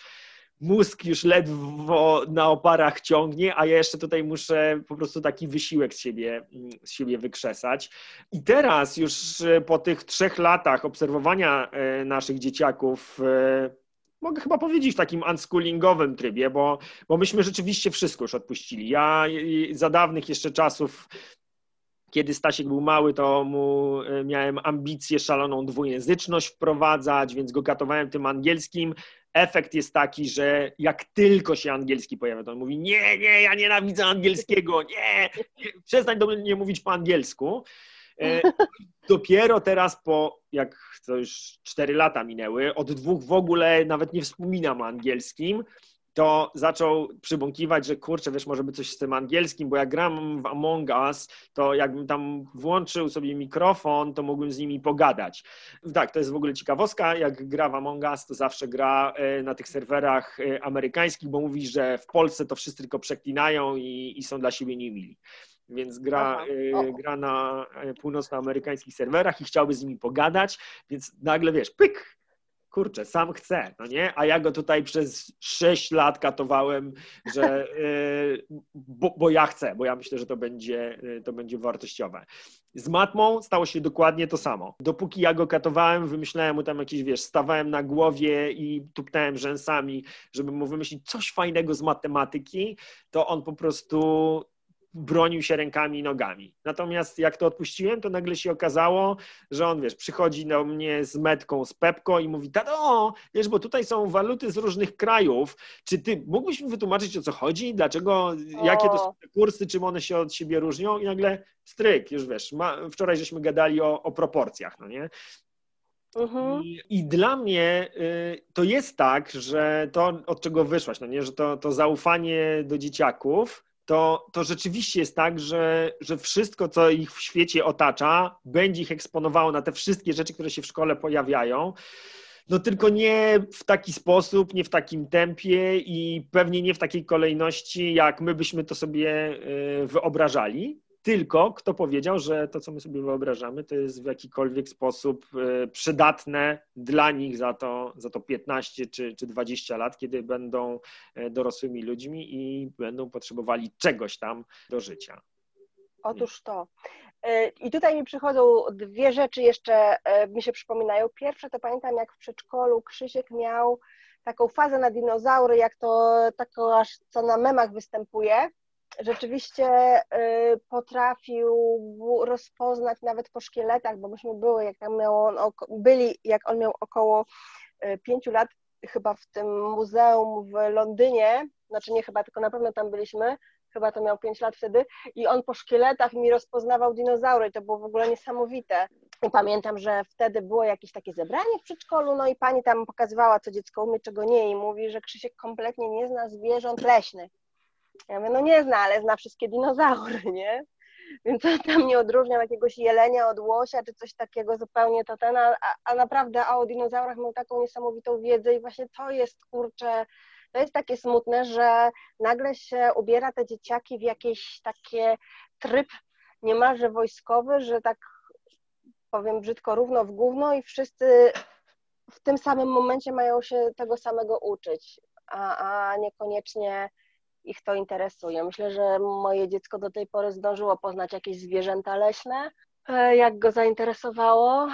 mózg już ledwo na oparach ciągnie, a ja jeszcze tutaj muszę po prostu taki wysiłek z siebie, z siebie wykrzesać. I teraz już e, po tych trzech latach obserwowania e, naszych dzieciaków e, mogę chyba powiedzieć w takim unschoolingowym trybie, bo, bo myśmy rzeczywiście wszystko już odpuścili. Ja za dawnych jeszcze czasów kiedy Stasiek był mały, to mu miałem ambicję szaloną dwujęzyczność wprowadzać, więc go katowałem tym angielskim, efekt jest taki, że jak tylko się angielski pojawia, to on mówi nie, nie, ja nienawidzę angielskiego, nie, nie przestań do mnie mówić po angielsku. E, dopiero teraz po, jak to już 4 lata minęły, od dwóch w ogóle nawet nie wspominam o angielskim, to zaczął przybąkiwać, że kurczę, wiesz, może by coś z tym angielskim, bo jak gram w Among Us, to jakbym tam włączył sobie mikrofon, to mógłbym z nimi pogadać. Tak, to jest w ogóle ciekawostka, jak gra w Among Us, to zawsze gra e, na tych serwerach e, amerykańskich, bo mówi, że w Polsce to wszyscy tylko przeklinają i, i są dla siebie niemili. Więc gra, e, gra na północnoamerykańskich serwerach i chciałby z nimi pogadać, więc nagle wiesz, pyk, kurczę, sam chcę, no nie? A ja go tutaj przez 6 lat katowałem, że yy, bo, bo, ja chcę, bo ja myślę, że to będzie, yy, to będzie wartościowe. Z matmą stało się dokładnie to samo. Dopóki ja go katowałem, wymyślałem mu tam jakieś, wiesz, stawałem na głowie i tuptałem rzęsami, żeby mu wymyślić coś fajnego z matematyki, to on po prostu bronił się rękami i nogami. Natomiast jak to odpuściłem, to nagle się okazało, że on, wiesz, przychodzi do mnie z metką, z pepką i mówi, tato, wiesz, bo tutaj są waluty z różnych krajów, czy ty mógłbyś mi wytłumaczyć, o co chodzi, dlaczego, o. jakie to są te kursy, czym one się od siebie różnią i nagle stryk, już wiesz, ma, wczoraj żeśmy gadali o, o proporcjach, no nie? Mhm. I, I, dla mnie y, to jest tak, że to, od czego wyszłaś, no nie, że to, to zaufanie do dzieciaków, to, to rzeczywiście jest tak, że, że wszystko, co ich w świecie otacza, będzie ich eksponowało na te wszystkie rzeczy, które się w szkole pojawiają. No tylko nie w taki sposób, nie w takim tempie i pewnie nie w takiej kolejności, jak my byśmy to sobie y, wyobrażali tylko kto powiedział, że to, co my sobie wyobrażamy, to jest w jakikolwiek sposób e, przydatne dla nich za to, za to 15 czy, czy 20 lat, kiedy będą e, dorosłymi ludźmi i będą potrzebowali czegoś tam do życia. Otóż to. E, I tutaj mi przychodzą dwie rzeczy jeszcze, mi się przypominają. Pierwsze to pamiętam, jak w przedszkolu Krzysiek miał taką fazę na dinozaury, jak to taką aż co na memach występuje rzeczywiście y, potrafił rozpoznać nawet po szkieletach, bo myśmy były, jak miał on, byli, jak on miał około y, pięciu lat, chyba w tym muzeum w Londynie, znaczy nie chyba, tylko na pewno tam byliśmy, chyba to miał pięć lat wtedy, i on po szkieletach mi rozpoznawał dinozaury, to było w ogóle niesamowite. I pamiętam, że wtedy było jakieś takie zebranie w przedszkolu, no i pani tam pokazywała, co dziecko umie, czego nie, i mówi, że Krzysiek kompletnie nie zna zwierząt leśnych. Ja mówię, no nie zna, ale zna wszystkie dinozaury, nie? Więc on tam nie odróżniał jakiegoś jelenia od łosia, czy coś takiego zupełnie to ten, a, a naprawdę a o dinozaurach miał taką niesamowitą wiedzę i właśnie to jest, kurczę, to jest takie smutne, że nagle się ubiera te dzieciaki w jakiś takie tryb niemalże wojskowy, że tak powiem brzydko, równo w gówno i wszyscy w tym samym momencie mają się tego samego uczyć, a, a niekoniecznie ich to interesuje. Myślę, że moje dziecko do tej pory zdążyło poznać jakieś zwierzęta leśne, e, jak go zainteresowało.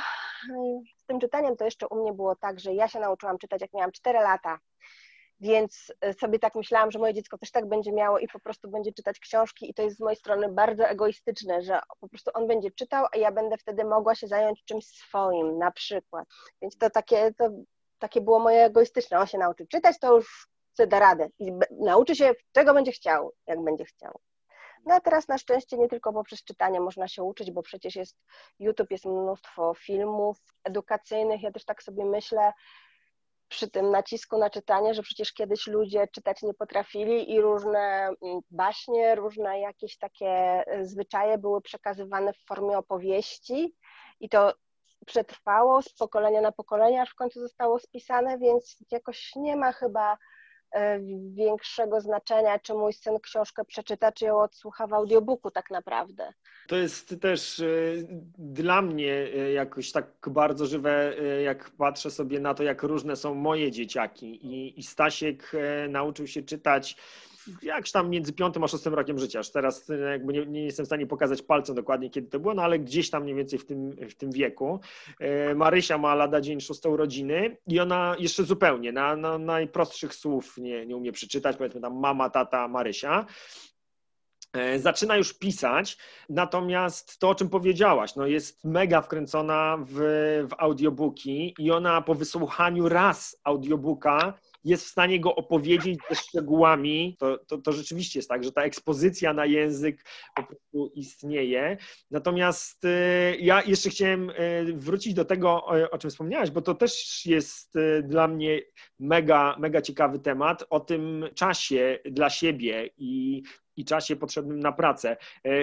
Z tym czytaniem to jeszcze u mnie było tak, że ja się nauczyłam czytać, jak miałam 4 lata. Więc e, sobie tak myślałam, że moje dziecko też tak będzie miało i po prostu będzie czytać książki i to jest z mojej strony bardzo egoistyczne, że po prostu on będzie czytał, a ja będę wtedy mogła się zająć czymś swoim na przykład. Więc to takie, to takie było moje egoistyczne. On się nauczy czytać, to już chce da radę i nauczy się, czego będzie chciał, jak będzie chciał. No a teraz na szczęście nie tylko poprzez czytanie można się uczyć, bo przecież jest YouTube, jest mnóstwo filmów edukacyjnych. Ja też tak sobie myślę przy tym nacisku na czytanie, że przecież kiedyś ludzie czytać nie potrafili i różne mm, baśnie, różne jakieś takie e, zwyczaje były przekazywane w formie opowieści i to przetrwało z pokolenia na pokolenie, aż w końcu zostało spisane, więc jakoś nie ma chyba większego znaczenia, czy mój syn książkę przeczyta, czy ją odsłucha w audiobooku tak naprawdę. To jest też e, dla mnie e, jakoś tak bardzo żywe, jak patrzę sobie na to, jak różne są moje dzieciaki. I, i Stasiek nauczył się czytać jakś tam między piątym a szóstym rokiem życia. Aż teraz e, jakby nie, nie, jestem w stanie pokazać palcem dokładnie, kiedy to było, no ale gdzieś tam mniej więcej w tym, w tym wieku. E, Marysia ma lada dzień szóstą urodziny i ona jeszcze zupełnie na, na najprostszych słów nie, nie umie przeczytać, powiedzmy tam mama, tata, Marysia e, zaczyna już pisać, natomiast to, o czym powiedziałaś, no jest mega wkręcona w, w audiobooki i ona po wysłuchaniu raz audiobooka jest w stanie go opowiedzieć ze szczegółami, to, to, to, rzeczywiście jest tak, że ta ekspozycja na język po prostu istnieje. Natomiast y, ja jeszcze chciałem y, wrócić do tego, o czym wspomniałaś, bo to też jest y, dla mnie mega, mega ciekawy temat o tym czasie dla siebie i i czasie potrzebnym na pracę.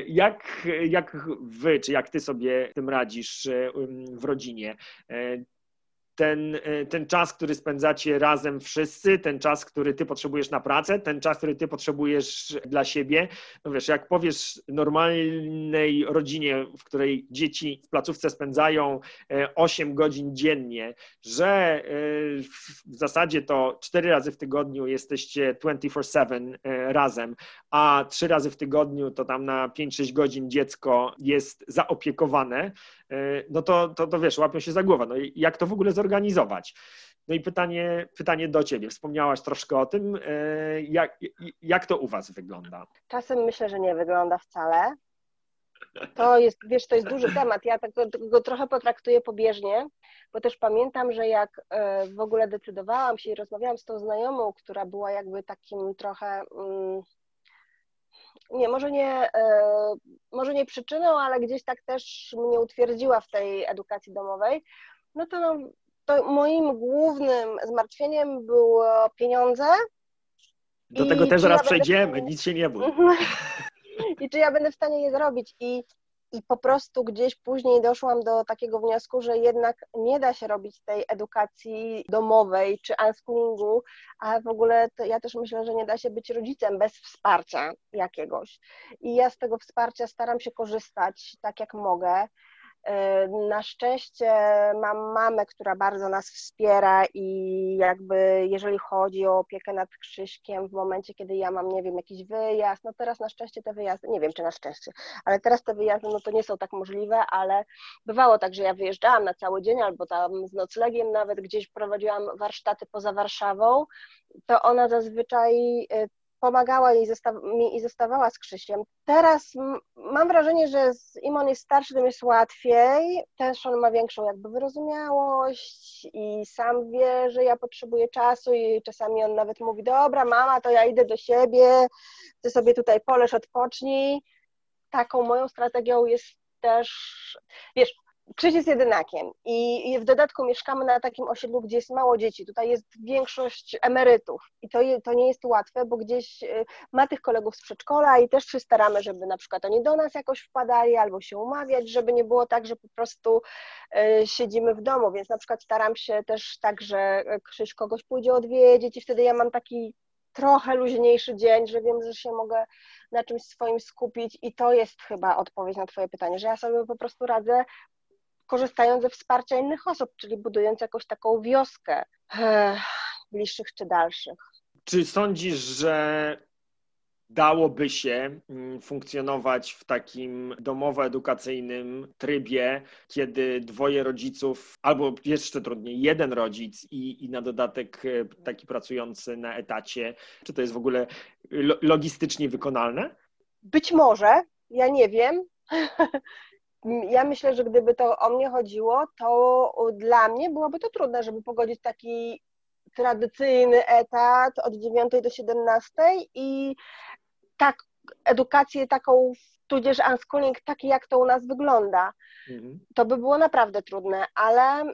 Jak, jak wy, czy jak ty sobie tym radzisz w rodzinie? Ten, e, ten czas, który spędzacie razem wszyscy, ten czas, który ty potrzebujesz na pracę, ten czas, który ty potrzebujesz dla siebie. No wiesz, jak powiesz normalnej rodzinie, w której dzieci w placówce spędzają 8 e, godzin dziennie, że e, w zasadzie to 4 razy w tygodniu jesteście 24-7 razem, a 3 razy w tygodniu to tam na 5-6 godzin dziecko jest zaopiekowane, no to, to, to wiesz, łapią się za głowę. No i jak to w ogóle zorganizować? No i pytanie, pytanie do Ciebie. Wspomniałaś troszkę o tym. E, jak, jak to u Was wygląda? Czasem myślę, że nie wygląda wcale. To jest, wiesz, to jest duży temat. Ja tak go trochę potraktuję pobieżnie, bo też pamiętam, że jak e, w ogóle decydowałam się i rozmawiałam z tą znajomą, która była jakby takim trochę mm, nie, może nie, e, może nie przyczyną, ale gdzieś tak też mnie utwierdziła w tej edukacji domowej, no to, no, to moim głównym zmartwieniem było pieniądze. Do tego też zaraz ja przejdziemy, nic się nie bój. I czy ja będę w stanie je zrobić. I i po prostu gdzieś później doszłam do takiego wniosku, że jednak nie da się robić tej edukacji domowej czy unschoolingu, a w ogóle ja też myślę, że nie da się być rodzicem bez wsparcia jakiegoś. I ja z tego wsparcia staram się korzystać tak jak mogę. E, na szczęście mam mamę, która bardzo nas wspiera i jakby jeżeli chodzi o opiekę nad Krzyśkiem w momencie, kiedy ja mam, nie wiem, jakiś wyjazd, no teraz na szczęście te wyjazdy, nie wiem czy na szczęście, ale teraz te wyjazdy, no to nie są tak możliwe, ale bywało tak, że ja wyjeżdżałam na cały dzień albo tam z noclegiem nawet gdzieś prowadziłam warsztaty poza Warszawą, to ona zazwyczaj e, pomagała jej mi i zostawała z Krzysiem. Teraz mam wrażenie, że im on jest starszy, tym jest łatwiej. Też on ma większą jakby wyrozumiałość i sam wie, że ja potrzebuję czasu i czasami on nawet mówi, dobra mama, to ja idę do siebie, ty sobie tutaj poleż, odpocznij. Taką moją strategią jest też, wiesz, Krzyś jest jedynakiem i w dodatku mieszkamy na takim osiedlu, gdzie jest mało dzieci. Tutaj jest większość emerytów i to, to nie jest łatwe, bo gdzieś y, ma tych kolegów z przedszkola i też się staramy, żeby na przykład oni do nas jakoś wpadali albo się umawiać, żeby nie było tak, że po prostu y, siedzimy w domu, więc na przykład staram się też tak, że Krzyś kogoś pójdzie odwiedzić i wtedy ja mam taki trochę luźniejszy dzień, że wiem, że się mogę na czymś swoim skupić i to jest chyba odpowiedź na Twoje pytanie, że ja sobie po prostu radzę korzystając ze wsparcia innych osób, czyli budując jakąś taką wioskę bliższych czy dalszych. Czy sądzisz, że dałoby się mm, funkcjonować w takim domowo-edukacyjnym trybie, kiedy dwoje rodziców, albo jeszcze trudniej, jeden rodzic i, i na dodatek e, taki pracujący na etacie, czy to jest w ogóle logistycznie wykonalne? Być może, ja nie wiem. Ja myślę, że gdyby to o mnie chodziło, to dla mnie byłoby to trudne, żeby pogodzić taki tradycyjny etat od 9 do 17 i tak edukację taką, tudzież unschooling taki, jak to u nas wygląda. Mhm. To by było naprawdę trudne, ale,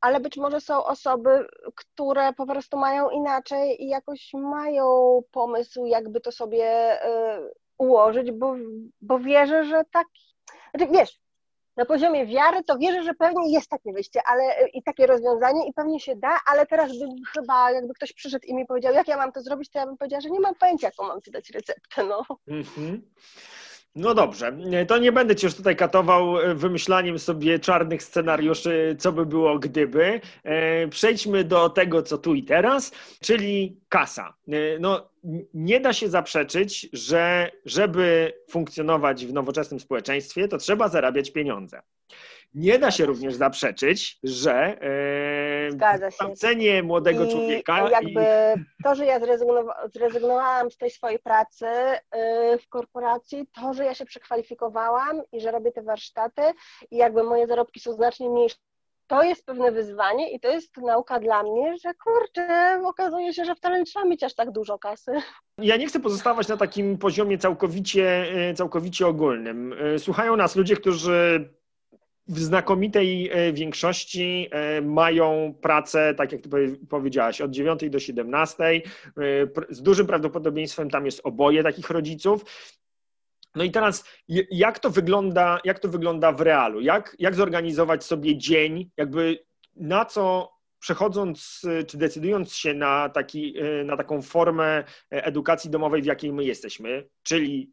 ale być może są osoby, które po prostu mają inaczej i jakoś mają pomysł, jakby to sobie y, ułożyć, bo, bo wierzę, że tak, znaczy, wiesz, na poziomie wiary, to wierzę, że pewnie jest takie wyjście ale, e, i takie rozwiązanie i pewnie się da, ale teraz bym chyba, jakby ktoś przyszedł i mi powiedział, jak ja mam to zrobić, to ja bym powiedziała, że nie mam pojęcia, jaką mam ci dać receptę, no. Mm-hmm. No dobrze, to nie będę cię już tutaj katował e, wymyślaniem sobie czarnych scenariuszy, co by było gdyby. E, przejdźmy do tego, co tu i teraz, czyli kasa. No, nie da się zaprzeczyć, że żeby funkcjonować w nowoczesnym społeczeństwie, to trzeba zarabiać pieniądze. Nie da się również zaprzeczyć, że e, cenie młodego I człowieka. Jakby i... to, że ja zrezygnowałam z tej swojej pracy y, w korporacji, to, że ja się przekwalifikowałam i że robię te warsztaty i jakby moje zarobki są znacznie mniejsze to jest pewne wyzwanie i to jest nauka dla mnie, że kurczę, okazuje się, że wcale nie trzeba mieć aż tak dużo kasy. Ja nie chcę pozostawać na takim poziomie całkowicie, e, całkowicie ogólnym. E, słuchają nas ludzie, którzy w znakomitej e, większości mają pracę, tak jak ty powiedziałaś, od 9 do 17. Z dużym prawdopodobieństwem tam jest oboje takich rodziców. No i teraz, jak to wygląda, jak to wygląda w realu? Jak, jak zorganizować sobie dzień, jakby na co przechodząc czy decydując się na, taki, na taką formę edukacji domowej, w jakiej my jesteśmy, czyli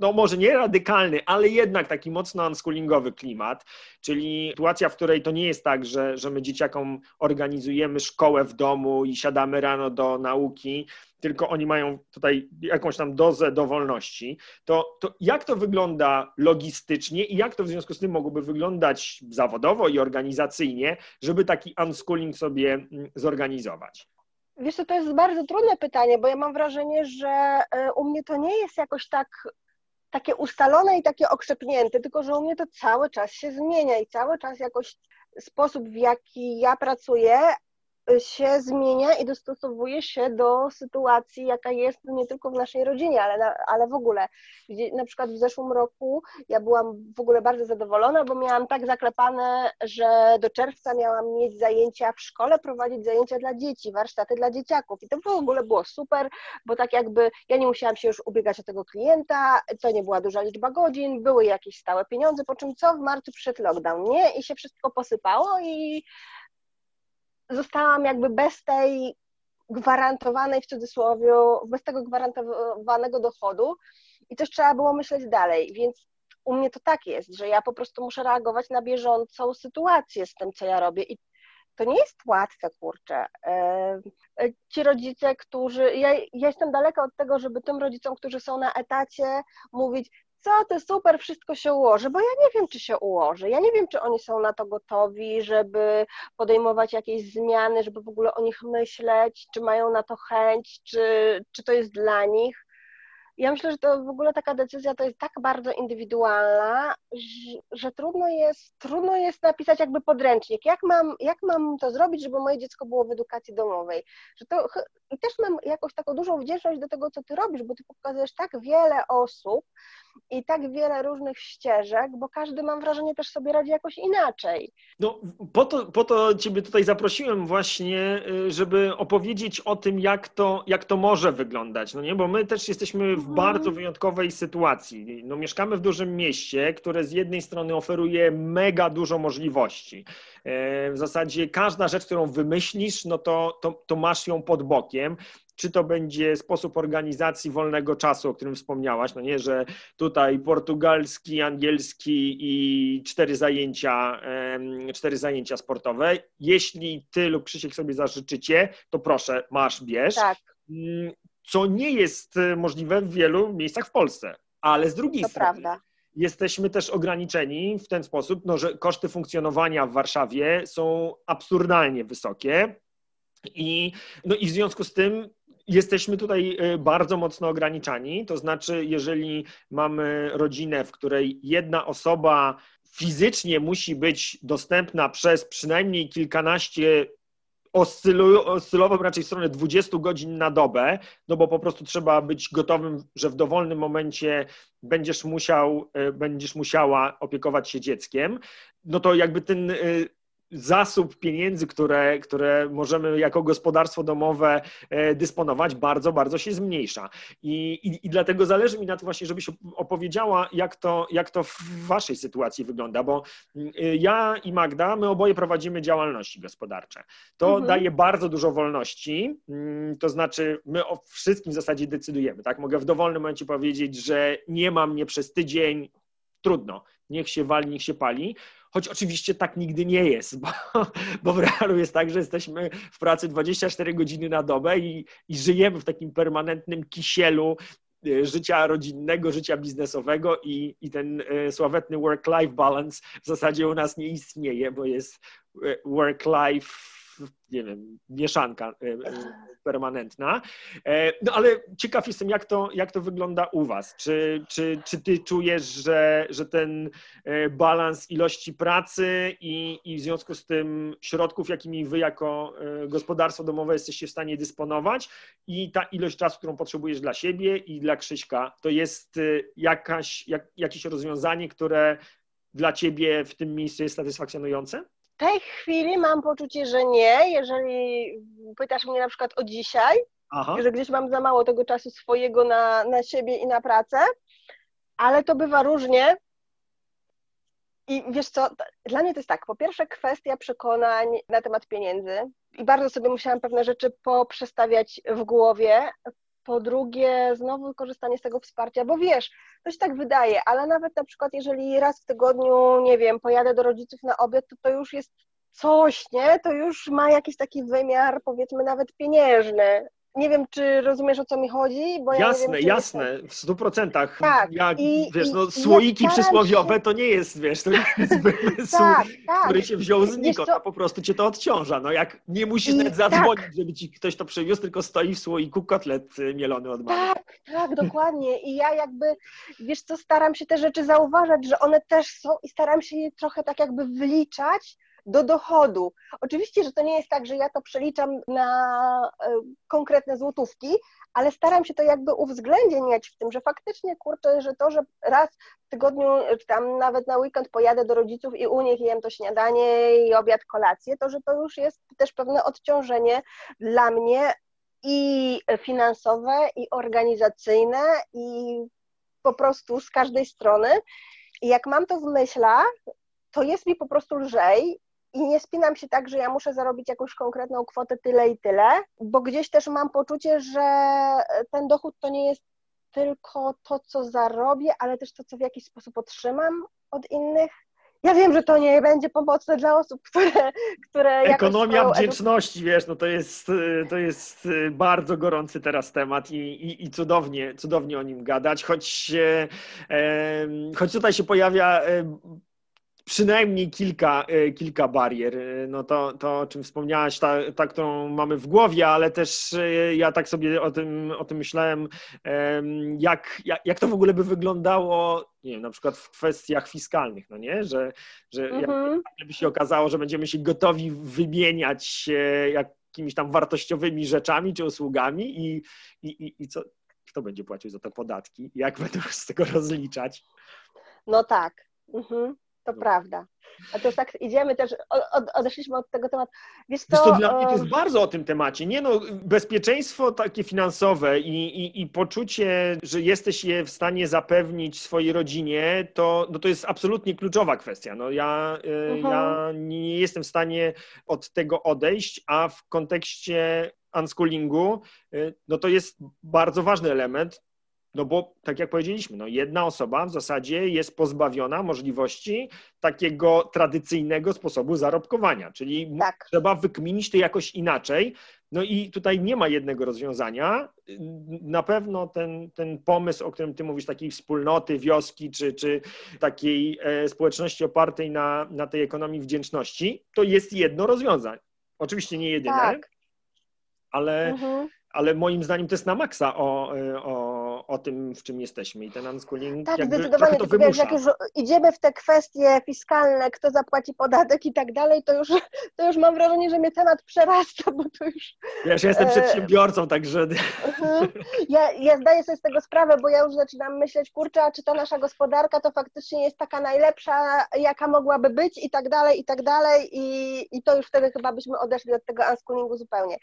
no może nie radykalny, ale jednak taki mocno unschoolingowy klimat, czyli sytuacja, w której to nie jest tak, że, że my dzieciakom organizujemy szkołę w domu i siadamy rano do nauki, tylko oni mają tutaj jakąś tam dozę dowolności, to, to jak to wygląda logistycznie i jak to w związku z tym mogłoby wyglądać zawodowo i organizacyjnie, żeby taki unschooling sobie mm, zorganizować? Wiesz, to jest bardzo trudne pytanie, bo ja mam wrażenie, że e, u mnie to nie jest jakoś tak takie ustalone i takie okrzepnięte, tylko że u mnie to cały czas się zmienia i cały czas jakoś sposób, w jaki ja pracuję, się zmienia i dostosowuje się do sytuacji, jaka jest nie tylko w naszej rodzinie, ale, ale w ogóle. Gdzie, na przykład w zeszłym roku ja byłam w ogóle bardzo zadowolona, bo miałam tak zaklepane, że do czerwca miałam mieć zajęcia w szkole, prowadzić zajęcia dla dzieci, warsztaty dla dzieciaków. I to w ogóle było super, bo tak jakby ja nie musiałam się już ubiegać o tego klienta, to nie była duża liczba godzin, były jakieś stałe pieniądze, po czym co w marcu przyszedł lockdown, nie? I się wszystko posypało i zostałam jakby bez tej gwarantowanej w cudzysłowie, bez tego gwarantowanego dochodu i też trzeba było myśleć dalej, więc u mnie to tak jest, że ja po prostu muszę reagować na bieżącą sytuację z tym, co ja robię i to nie jest łatwe, kurczę. E, e, ci rodzice, którzy. Ja, ja, jestem daleka od tego, żeby tym rodzicom, którzy są na etacie, mówić: co ty super, wszystko się ułoży, bo ja nie wiem, czy się ułoży. Ja nie wiem, czy oni są na to gotowi, żeby podejmować jakieś zmiany, żeby w ogóle o nich myśleć, czy mają na to chęć, czy, czy to jest dla nich. Ja myślę, że to w ogóle taka decyzja to jest tak bardzo indywidualna, że, trudno, jest, trudno jest napisać jakby podręcznik, jak mam, jak mam to zrobić, żeby moje dziecko było w edukacji domowej. Że to, I też mam jakąś taką dużą wdzięczność do tego, co ty robisz, bo ty pokazujesz tak wiele osób, i tak wiele różnych ścieżek, bo każdy mam wrażenie też sobie radzi jakoś inaczej. No po to, po to Ciebie tutaj zaprosiłem właśnie, y, żeby opowiedzieć o tym, jak to, jak to może wyglądać, no nie? Bo my też jesteśmy w. bardzo wyjątkowej sytuacji. No mieszkamy w dużym mieście, które z jednej strony oferuje mega dużo możliwości. E, w zasadzie każda rzecz, którą wymyślisz, no to, to, to masz ją pod bokiem czy to będzie sposób organizacji wolnego czasu, o którym wspomniałaś, no nie, że tutaj portugalski, angielski i cztery zajęcia, cztery zajęcia sportowe. Jeśli ty lub Krzysiek sobie zażyczycie, to proszę, masz, bierz. Tak. Co nie jest możliwe w wielu miejscach w Polsce. Ale z drugiej to strony prawda. jesteśmy też ograniczeni w ten sposób, no, że koszty funkcjonowania w Warszawie są absurdalnie wysokie. I, no i w związku z tym jesteśmy tutaj y, bardzo mocno ograniczani. To znaczy, jeżeli mamy rodzinę, w której jedna osoba fizycznie musi być dostępna przez przynajmniej kilkanaście oscylował raczej w stronę 20 godzin na dobę, no bo po prostu trzeba być gotowym, że w dowolnym momencie będziesz musiał, y, będziesz musiała opiekować się dzieckiem, no to jakby ten y, zasób pieniędzy, które, które możemy jako gospodarstwo domowe e, dysponować, bardzo, bardzo się zmniejsza. I, i, i dlatego zależy mi na tym właśnie, żebyś opowiedziała, jak to, jak to w waszej sytuacji wygląda, bo mm, ja i Magda, my oboje prowadzimy działalności gospodarcze. To mhm. daje bardzo dużo wolności, mm, to znaczy my o wszystkim w zasadzie decydujemy, tak? Mogę w dowolnym momencie powiedzieć, że nie ma mnie przez tydzień, trudno, niech się wali, niech się pali, choć oczywiście tak nigdy nie jest, bo, bo w realu jest tak, że jesteśmy w pracy 24 godziny na dobę i, i żyjemy w takim permanentnym kisielu e, życia rodzinnego, życia biznesowego i, i ten e, sławetny work-life balance w zasadzie u nas nie istnieje, bo jest e, work-life nie wiem, mieszanka e, e, permanentna. E, no ale ciekaw jestem, jak to, jak to wygląda u Was. Czy, czy, czy Ty czujesz, że, że ten balans ilości pracy i, i w związku z tym środków, jakimi Wy jako gospodarstwo domowe jesteście w stanie dysponować i ta ilość czasu, którą potrzebujesz dla siebie i dla Krzyśka, to jest jakaś, jak, jakieś rozwiązanie, które dla Ciebie w tym miejscu jest satysfakcjonujące? Tej chwili mam poczucie, że nie. Jeżeli pytasz mnie na przykład o dzisiaj, Aha. że gdzieś mam za mało tego czasu swojego na, na siebie i na pracę, ale to bywa różnie. I wiesz co, dla mnie to jest tak, po pierwsze kwestia przekonań na temat pieniędzy i bardzo sobie musiałam pewne rzeczy poprzestawiać w głowie, po drugie, znowu korzystanie z tego wsparcia, bo wiesz, to się tak wydaje, ale nawet na przykład, jeżeli raz w tygodniu, nie wiem, pojadę do rodziców na obiad, to to już jest coś, nie? To już ma jakiś taki wymiar, powiedzmy, nawet pieniężny. Nie wiem, czy rozumiesz, o co mi chodzi, bo jasne, ja wiem, jasne, w stu procentach. Tak. Jak, I, wiesz, no, słoiki przysłowiowe się... to nie jest, wiesz, to jest wymysł, tak, tak. który się wziął znikąd, a po prostu cię to odciąża. No jak nie musisz I, nawet zadzwonić, tak. żeby ci ktoś to przywiózł, tylko stoi w słoiku kotlet y, mielony od mamy. Tak, tak, dokładnie. I ja jakby, wiesz co, staram się te rzeczy zauważać, że one też są i staram się je trochę tak jakby wyliczać, do dochodu. Oczywiście, że to nie jest tak, że ja to przeliczam na e, konkretne złotówki, ale staram się to jakby uwzględniać w tym, że faktycznie kurczę, że to, że raz w tygodniu, czy tam nawet na weekend pojadę do rodziców i u nich jem to śniadanie i obiad, kolację, to że to już jest też pewne odciążenie dla mnie i finansowe, i organizacyjne, i po prostu z każdej strony. I jak mam to w myślach, to jest mi po prostu lżej i nie spinam się tak, że ja muszę zarobić jakąś konkretną kwotę tyle i tyle, bo gdzieś też mam poczucie, że ten dochód to nie jest tylko to, co zarobię, ale też to, co w jakiś sposób otrzymam od innych. Ja wiem, że to nie będzie pomocne dla osób, które. które Ekonomia wdzięczności, wiesz, no to jest, to jest bardzo gorący teraz temat i, i, i cudownie, cudownie o nim gadać, choć, e, choć tutaj się pojawia przynajmniej kilka, e, kilka barier. E, no to, to, o czym wspomniałaś, ta, ta, którą mamy w głowie, ale też e, ja tak sobie o tym, o tym myślałem, jak, jak, jak to w ogóle by wyglądało, nie wiem, na przykład w kwestiach fiskalnych, no nie? Że, że mhm. jakby się okazało, że będziemy się gotowi wymieniać jakimiś tam wartościowymi rzeczami czy usługami i, i, i, i co, kto będzie płacił za te podatki? Jak będą z tego rozliczać? No tak. Mhm to prawda. A to tak idziemy też, od, odeszliśmy od tego tematu. Wiesz, to, to dla mnie to jest bardzo o tym temacie. Nie no, bezpieczeństwo takie finansowe i, i, i poczucie, że jesteś je w stanie zapewnić swojej rodzinie, to, no to jest absolutnie kluczowa kwestia. No ja, uh mhm. ja nie jestem w stanie od tego odejść, a w kontekście unschoolingu, y, no to jest bardzo ważny element No bo tak jak powiedzieliśmy, no jedna osoba w zasadzie jest pozbawiona możliwości takiego tradycyjnego sposobu zarobkowania, czyli tak. trzeba wykminić to jakoś inaczej. No i tutaj nie ma jednego rozwiązania. Na pewno ten, ten pomysł, o którym ty mówisz, takiej wspólnoty, wioski, czy, czy takiej e, społeczności opartej na, na tej ekonomii wdzięczności, to jest jedno rozwiązanie. Oczywiście nie jedyne, tak. ale, mhm. ale moim zdaniem to jest na maksa o, e, o o tym, w czym jesteśmy. I ten unschooling tak, jakby zdecydowanie, to wiesz, jak już idziemy w te kwestie fiskalne, kto zapłaci podatek i tak dalej, to już, to już mam wrażenie, że mnie temat przerasta, bo to już... Wiesz, ja jestem e, przedsiębiorcą, także... Mhm. Ja, ja zdaję sobie z tego sprawę, bo ja już zaczynam myśleć, kurczę, a czy ta nasza gospodarka to faktycznie jest taka najlepsza, jaka mogłaby być i tak dalej, i tak dalej i, i to już wtedy chyba byśmy odeszli od tego unschoolingu zupełnie.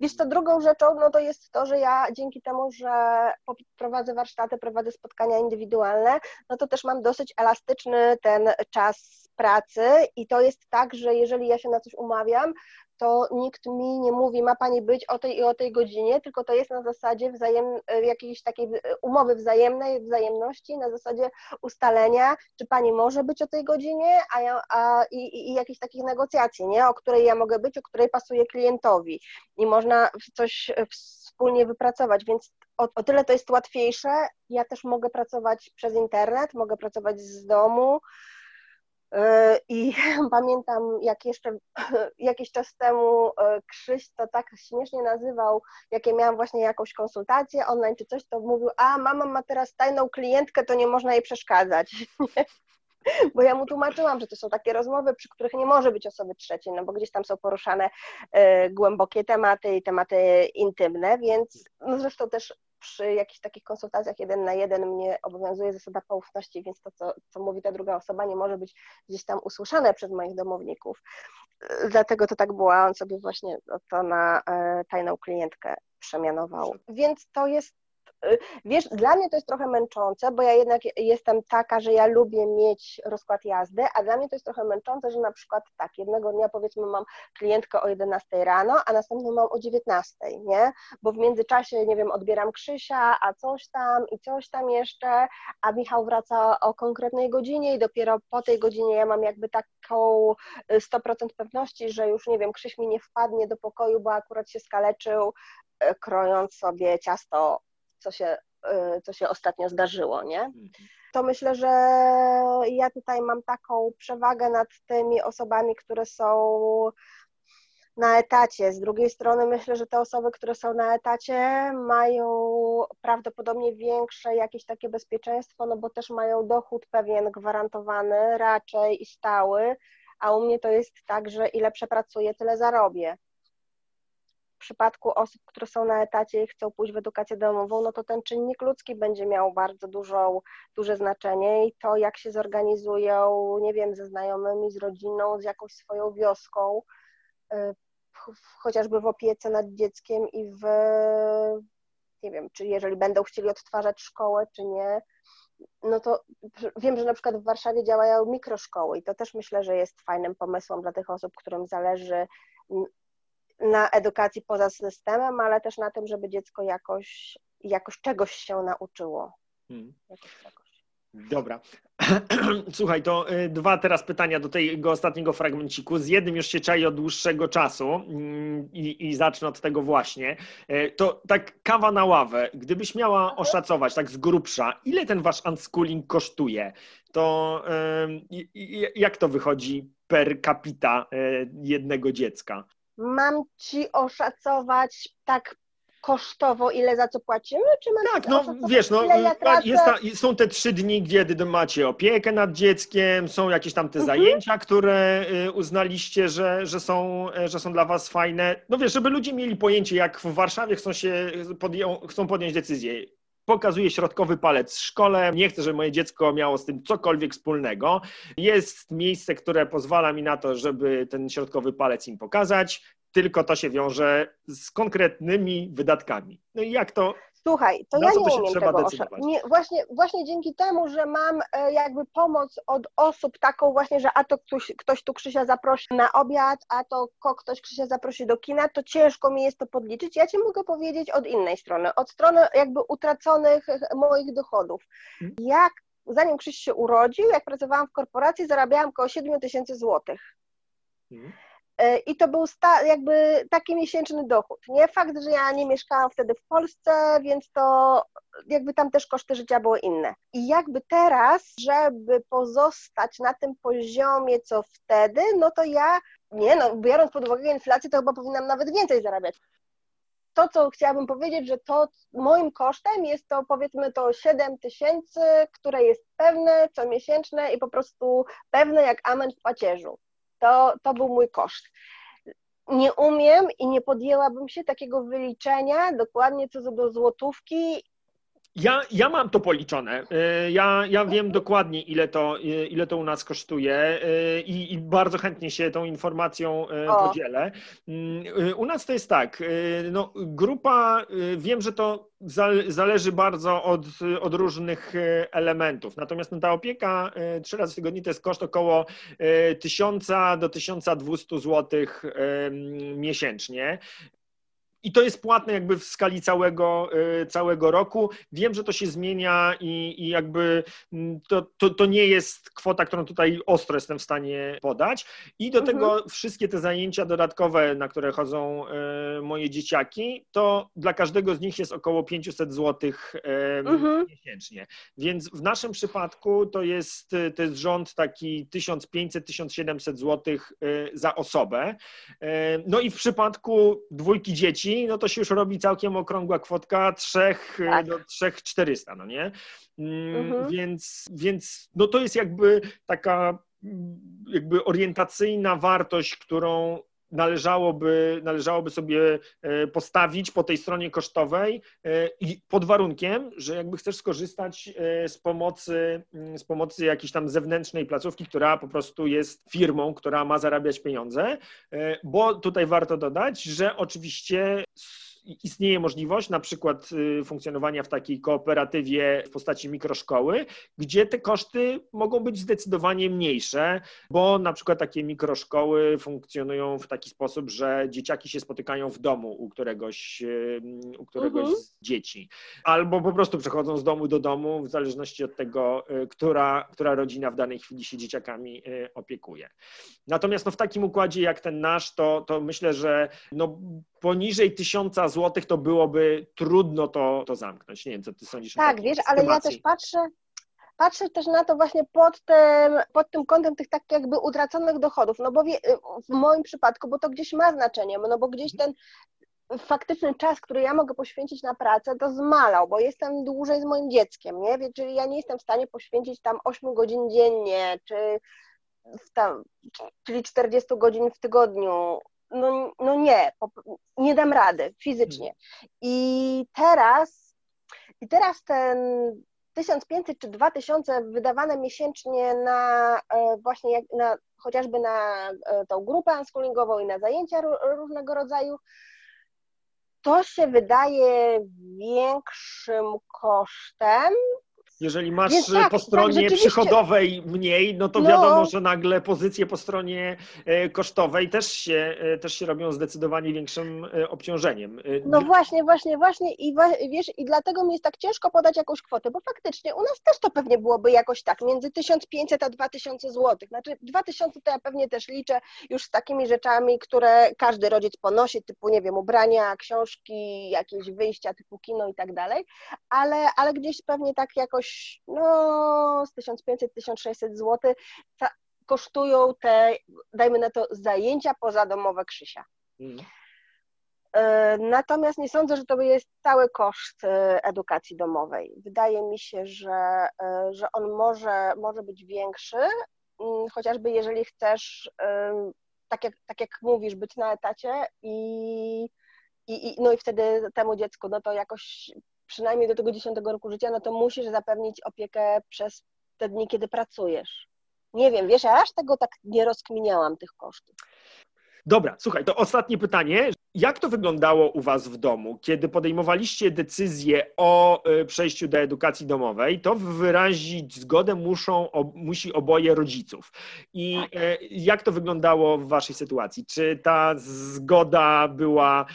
Wiesz, to drugą rzeczą, no to jest to, że ja dzięki temu, że prowadzę warsztaty, prowadzę spotkania indywidualne, no to też mam dosyć elastyczny ten czas pracy i to jest tak, że jeżeli ja się na coś umawiam, to nikt mi nie mówi, ma pani być o tej i o tej godzinie, tylko to jest na zasadzie wzajem, jakiejś takiej umowy wzajemnej, wzajemności, na zasadzie ustalenia, czy pani może być o tej godzinie, a, ja, a i, i jakichś takich negocjacji, nie? o której ja mogę być, o której pasuje klientowi i można coś wspólnie wypracować, więc o, o tyle to jest łatwiejsze. Ja też mogę pracować przez internet, mogę pracować z domu. Y, I pamiętam, jak jeszcze jakiś czas temu y, Krzyś to tak śmiesznie nazywał, jakie miałam właśnie jakąś konsultację online czy coś, to mówił, a mama ma teraz tajną klientkę, to nie można jej przeszkadzać. bo ja mu tłumaczyłam, że to są takie rozmowy, przy których nie może być osoby trzeciej, no bo gdzieś tam są poruszane y, głębokie tematy i tematy intymne, więc no zresztą też przy jakichś takich konsultacjach jeden na jeden mnie obowiązuje zasada poufności, więc to, co, co mówi ta druga osoba, nie może być gdzieś tam usłyszane przez moich domowników. Dlatego to tak było, a on sobie właśnie to na e, tajną klientkę przemianował. Więc to jest wiesz, dla mnie to jest trochę męczące, bo ja jednak jestem taka, że ja lubię mieć rozkład jazdy, a dla mnie to jest trochę męczące, że na przykład tak, jednego dnia powiedzmy mam klientkę o 11 rano, a następną mam o 19, nie? Bo w międzyczasie, nie wiem, odbieram Krzysia, a coś tam i coś tam jeszcze, a Michał wraca o konkretnej godzinie i dopiero po tej godzinie ja mam jakby taką 100% y, pewności, że już, nie wiem, Krzyś mi nie wpadnie do pokoju, bo akurat się skaleczył, y, krojąc sobie ciasto co się, y, co się ostatnio zdarzyło, nie? Mhm. To myślę, że ja tutaj mam taką przewagę nad tymi osobami, które są na etacie. Z drugiej strony myślę, że te osoby, które są na etacie, mają prawdopodobnie większe jakieś takie bezpieczeństwo, no bo też mają dochód pewien gwarantowany raczej i stały, a u mnie to jest tak, że ile przepracuję, tyle zarobię przypadku osób, które są na etacie i chcą pójść w edukację domową, no to ten czynnik ludzki będzie miał bardzo dużą, duże znaczenie i to, jak się zorganizują, nie wiem, ze znajomymi, z rodziną, z jakąś swoją wioską, y, chociażby w opiece nad dzieckiem i w, nie wiem, czy jeżeli będą chcieli odtwarzać szkołę, czy nie, no to wiem, że na przykład w Warszawie działają mikroszkoły i to też myślę, że jest fajnym pomysłem dla tych osób, którym zależy na edukacji poza systemem, ale też na tym, żeby dziecko jakoś, jakoś czegoś się nauczyło. Hmm. Dobra. Słuchaj, to y, dwa teraz pytania do tego ostatniego fragmenciku. Z jednym już się czai od dłuższego czasu mm, i, i zacznę od tego właśnie. Y, to tak kawa na ławę. Gdybyś miała mhm. oszacować tak z grubsza, ile ten wasz unschooling kosztuje, to jak to wychodzi per capita y, jednego dziecka? Mam ci oszacować tak kosztowo, ile za co płacimy, czy mam Tak, no wiesz, no, ja tak, jest ta, są te trzy dni, kiedy macie opiekę nad dzieckiem, są jakieś tam te mhm. zajęcia, które y, uznaliście, że, że, są, że są dla was fajne. No wiesz, żeby ludzie mieli pojęcie, jak w Warszawie chcą się podją, chcą podjąć decyzję pokazuje środkowy palec w szkole. Nie chcę, żeby moje dziecko miało z tym cokolwiek wspólnego. Jest miejsce, które pozwala mi na to, żeby ten środkowy palec im pokazać, tylko to się wiąże z konkretnymi wydatkami. No i jak to Słuchaj, to ja nie umiem tego nie, właśnie, właśnie dzięki temu, że mam e, jakby pomoc od osób taką właśnie, że a to ktoś, ktoś tu Krzysia zaprosi na obiad, a to ktoś Krzysia zaprosi do kina, to ciężko mi jest to podliczyć. Ja Ci mogę powiedzieć od innej strony, od strony jakby utraconych moich dochodów. Hmm. Jak zanim Krzyś się urodził, jak pracowałam w korporacji, zarabiałam około 7 tysięcy złotych. Hmm. E, I to był sta, jakby taki miesięczny dochód. Nie fakt, że ja nie mieszkałam wtedy w Polsce, więc to jakby tam też koszty życia były inne. I jakby teraz, żeby pozostać na tym poziomie, co wtedy, no to ja, nie no, biorąc pod uwagę inflację, to chyba powinnam nawet więcej zarabiać. To, co chciałabym powiedzieć, że to moim kosztem jest to powiedzmy to 7 tysięcy, które jest pewne, co miesięczne i po prostu pewne jak amen w pacierzu. To, to był mój koszt. Nie umiem i nie podjęłabym się takiego wyliczenia dokładnie co do złotówki ja, ja mam to policzone. Y, ja, ja wiem dokładnie, ile to, y, ile to u nas kosztuje y, i, i bardzo chętnie się tą informacją o. podzielę. U nas to jest tak, no, grupa, wiem, że to zależy bardzo od, od różnych elementów. Natomiast no, ta opieka trzy razy w tygodniu to jest koszt około 1000 do 1200 zł miesięcznie. I to jest płatne jakby w skali całego, y, całego roku. Wiem, że to się zmienia i, i jakby mm, to, to, to, nie jest kwota, którą tutaj ostro jestem w stanie podać. I do mhm. tego wszystkie te zajęcia dodatkowe, na które chodzą y, moje dzieciaki, to dla każdego z nich jest około 500 zł mhm. miesięcznie. Więc w naszym przypadku to jest, to jest rząd taki 1500-1700 zł za osobę. No i w przypadku dwójki dzieci, no to się już robi całkiem okrągła kwotka 3 tak. do 3400, no nie? Mm, mhm. Więc, więc no to jest jakby taka mm, jakby orientacyjna wartość, którą należałoby, należałoby sobie e, postawić po tej stronie kosztowej e, i pod warunkiem, że jakby chcesz skorzystać e, z pomocy, mm, z pomocy jakiejś tam zewnętrznej placówki, która po prostu jest firmą, która ma zarabiać pieniądze, bo tutaj warto dodać, że oczywiście istnieje możliwość na przykład y, funkcjonowania w takiej kooperatywie w postaci mikroszkoły, gdzie te koszty mogą być zdecydowanie mniejsze, bo na przykład takie mikroszkoły funkcjonują w taki sposób, że dzieciaki się spotykają w domu u któregoś, y, u któregoś mhm. z dzieci, albo po prostu przechodzą z domu do domu, w zależności od tego, y, która, która rodzina w danej chwili się dzieciakami opiekuje. Natomiast no, w takim układzie jak ten nasz, to, to myślę, że no, poniżej tysiąca złotych to byłoby trudno to, to zamknąć. Nie wiem, co ty sądzisz Tak, wiesz, ale ja też patrzę, patrzę też na to właśnie pod tym, pod tym kątem tych tak jakby utraconych dochodów, no bo w moim przypadku, bo to gdzieś ma znaczenie, no bo gdzieś ten faktyczny czas, który ja mogę poświęcić na pracę, to zmalał, bo jestem dłużej z moim dzieckiem, nie? Czyli ja nie jestem w stanie poświęcić tam 8 godzin dziennie, czy tam, czyli 40 godzin w tygodniu no, no nie, nie dam rady fizycznie. I teraz, i teraz ten 1500 czy 2000 wydawane miesięcznie na e, właśnie na, chociażby na e, tą grupę unschoolingową i na zajęcia różnego rodzaju, to się wydaje większym kosztem jeżeli masz tak, po tak, stronie tak, przychodowej mniej, no to no. wiadomo, że nagle pozycje po stronie e, kosztowej też się, e, też się robią zdecydowanie większym e, obciążeniem. No właśnie, właśnie, właśnie i wiesz, i dlatego mi jest tak ciężko podać jakąś kwotę, bo faktycznie u nas też to pewnie byłoby jakoś tak, między 1500 a 2000 zł. Znaczy 2000 to ja pewnie też liczę już z takimi rzeczami, które każdy rodzic ponosi, typu, nie wiem, ubrania, książki, jakieś wyjścia typu kino i tak dalej, ale, ale gdzieś pewnie tak jakoś no, z 1500-1600 zł kosztują te, dajmy na to, zajęcia pozadomowe Krzysia. Mhm. E, natomiast nie sądzę, że to jest cały koszt e, edukacji domowej. Wydaje mi się, że, e, że on może, może być większy, mm, chociażby jeżeli chcesz, tak jak, tak jak mówisz, być na etacie i, i, no i wtedy temu dziecku no to jakoś przynajmniej do tego 10 roku życia, no to musisz zapewnić opiekę przez te dni, kiedy pracujesz. Nie wiem, wiesz, ja aż tego tak nie rozkminiałam tych kosztów. Dobra, słuchaj, to ostatnie pytanie. Jak to wyglądało u Was w domu, kiedy podejmowaliście decyzję o y, przejściu do edukacji domowej? To wyrazić zgodę muszą, musi oboje rodziców. I tak. E, jak to wyglądało w Waszej sytuacji? Czy ta zgoda była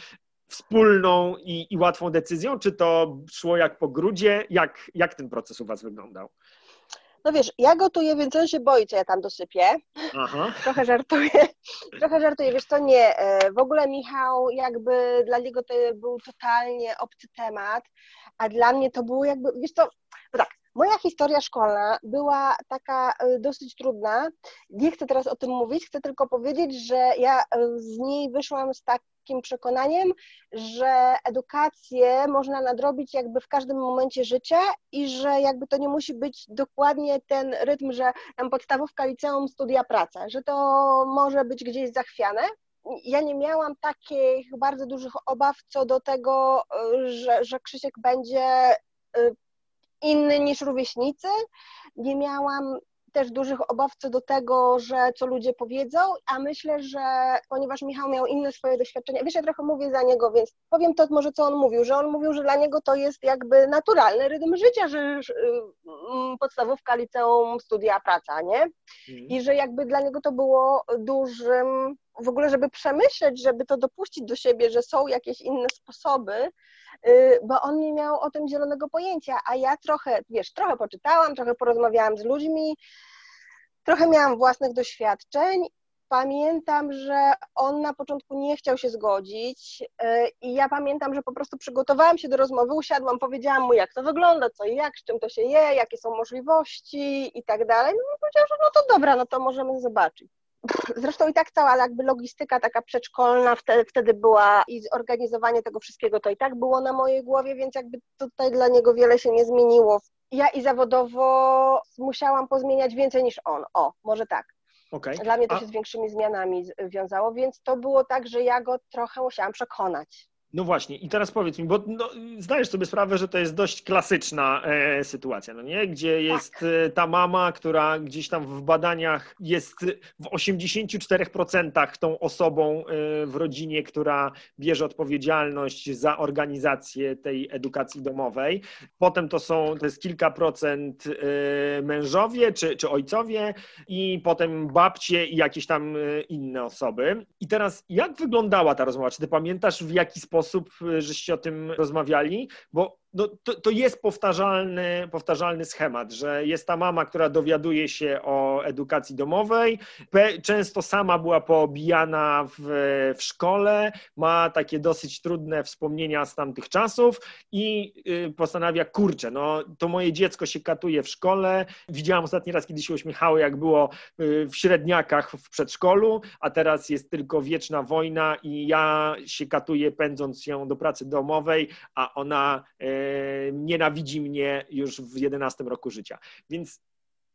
wspólną i, i łatwą decyzją, czy to szło jak po grudzie? Jak, jak ten proces u Was wyglądał? No wiesz, ja gotuję, więc on się boi, co ja tam dosypię. Aha. Trochę żartuję. Trochę żartuję, wiesz co, nie. E, w ogóle Michał, jakby dla niego to był totalnie obcy temat, a dla mnie to było jakby, wiesz co, no tak, Moja historia szkolna była taka e, dosyć trudna. Nie chcę teraz o tym mówić, chcę tylko powiedzieć, że ja e, z niej wyszłam z takim przekonaniem, że edukację można nadrobić jakby w każdym momencie życia i że jakby to nie musi być dokładnie ten rytm, że tam podstawówka, liceum, studia, praca, że to może być gdzieś zachwiane. Ja nie miałam takich bardzo dużych obaw co do tego, e, że, że Krzysiek będzie inny niż rówieśnicy. Nie miałam też dużych obaw co do tego, że co ludzie powiedzą, a myślę, że ponieważ Michał miał inne swoje doświadczenia, wiesz, ja trochę mówię za niego, więc powiem to może, co on mówił, że on mówił, że dla niego to jest jakby naturalny rytm życia, że mm, podstawówka, liceum, studia, praca, nie? Mhm. I że jakby dla niego to było dużym, w ogóle, żeby przemyśleć, żeby to dopuścić do siebie, że są jakieś inne sposoby, Y, bo on nie miał o tym zielonego pojęcia, a ja trochę, wiesz, trochę poczytałam, trochę porozmawiałam z ludźmi, trochę miałam własnych doświadczeń. Pamiętam, że on na początku nie chciał się zgodzić y, i ja pamiętam, że po prostu przygotowałam się do rozmowy, usiadłam, powiedziałam mu, jak to wygląda, co i jak, z czym to się je, jakie są możliwości i tak dalej. No powiedział, że no to dobra, no to możemy zobaczyć. Zresztą i tak cała jakby logistyka taka przedszkolna wtedy, wtedy była i zorganizowanie tego wszystkiego to i tak było na mojej głowie, więc jakby tutaj dla niego wiele się nie zmieniło. Ja i zawodowo musiałam pozmieniać więcej niż on. O, może tak. Okay. Dla mnie to A... się z większymi zmianami wiązało, więc to było tak, że ja go trochę musiałam przekonać. No właśnie, i teraz powiedz mi, bo no, zdajesz sobie sprawę, że to jest dość klasyczna e, sytuacja, no nie? Gdzie jest tak. E, ta mama, która gdzieś tam w badaniach jest w 84% tą osobą e, w rodzinie, która bierze odpowiedzialność za organizację tej edukacji domowej. Potem to są, to jest kilka procent e, mężowie czy, czy ojcowie i potem babcie i jakieś tam e, inne osoby. I teraz jak wyglądała ta rozmowa? Czy ty pamiętasz w jaki sposób sposób, y, żeście o tym rozmawiali, bo no, to, to jest powtarzalny, powtarzalny schemat, że jest ta mama, która dowiaduje się o edukacji domowej, często sama była poobijana w, w szkole, ma takie dosyć trudne wspomnienia z tamtych czasów i y, postanawia, kurczę, no to moje dziecko się katuje w szkole. Widziałam ostatni raz, kiedy się uśmiechało, jak było y, w średniakach w przedszkolu, a teraz jest tylko wieczna wojna i ja się katuję pędząc ją do pracy domowej, a ona nienawidzi mnie już w 11 roku życia. Więc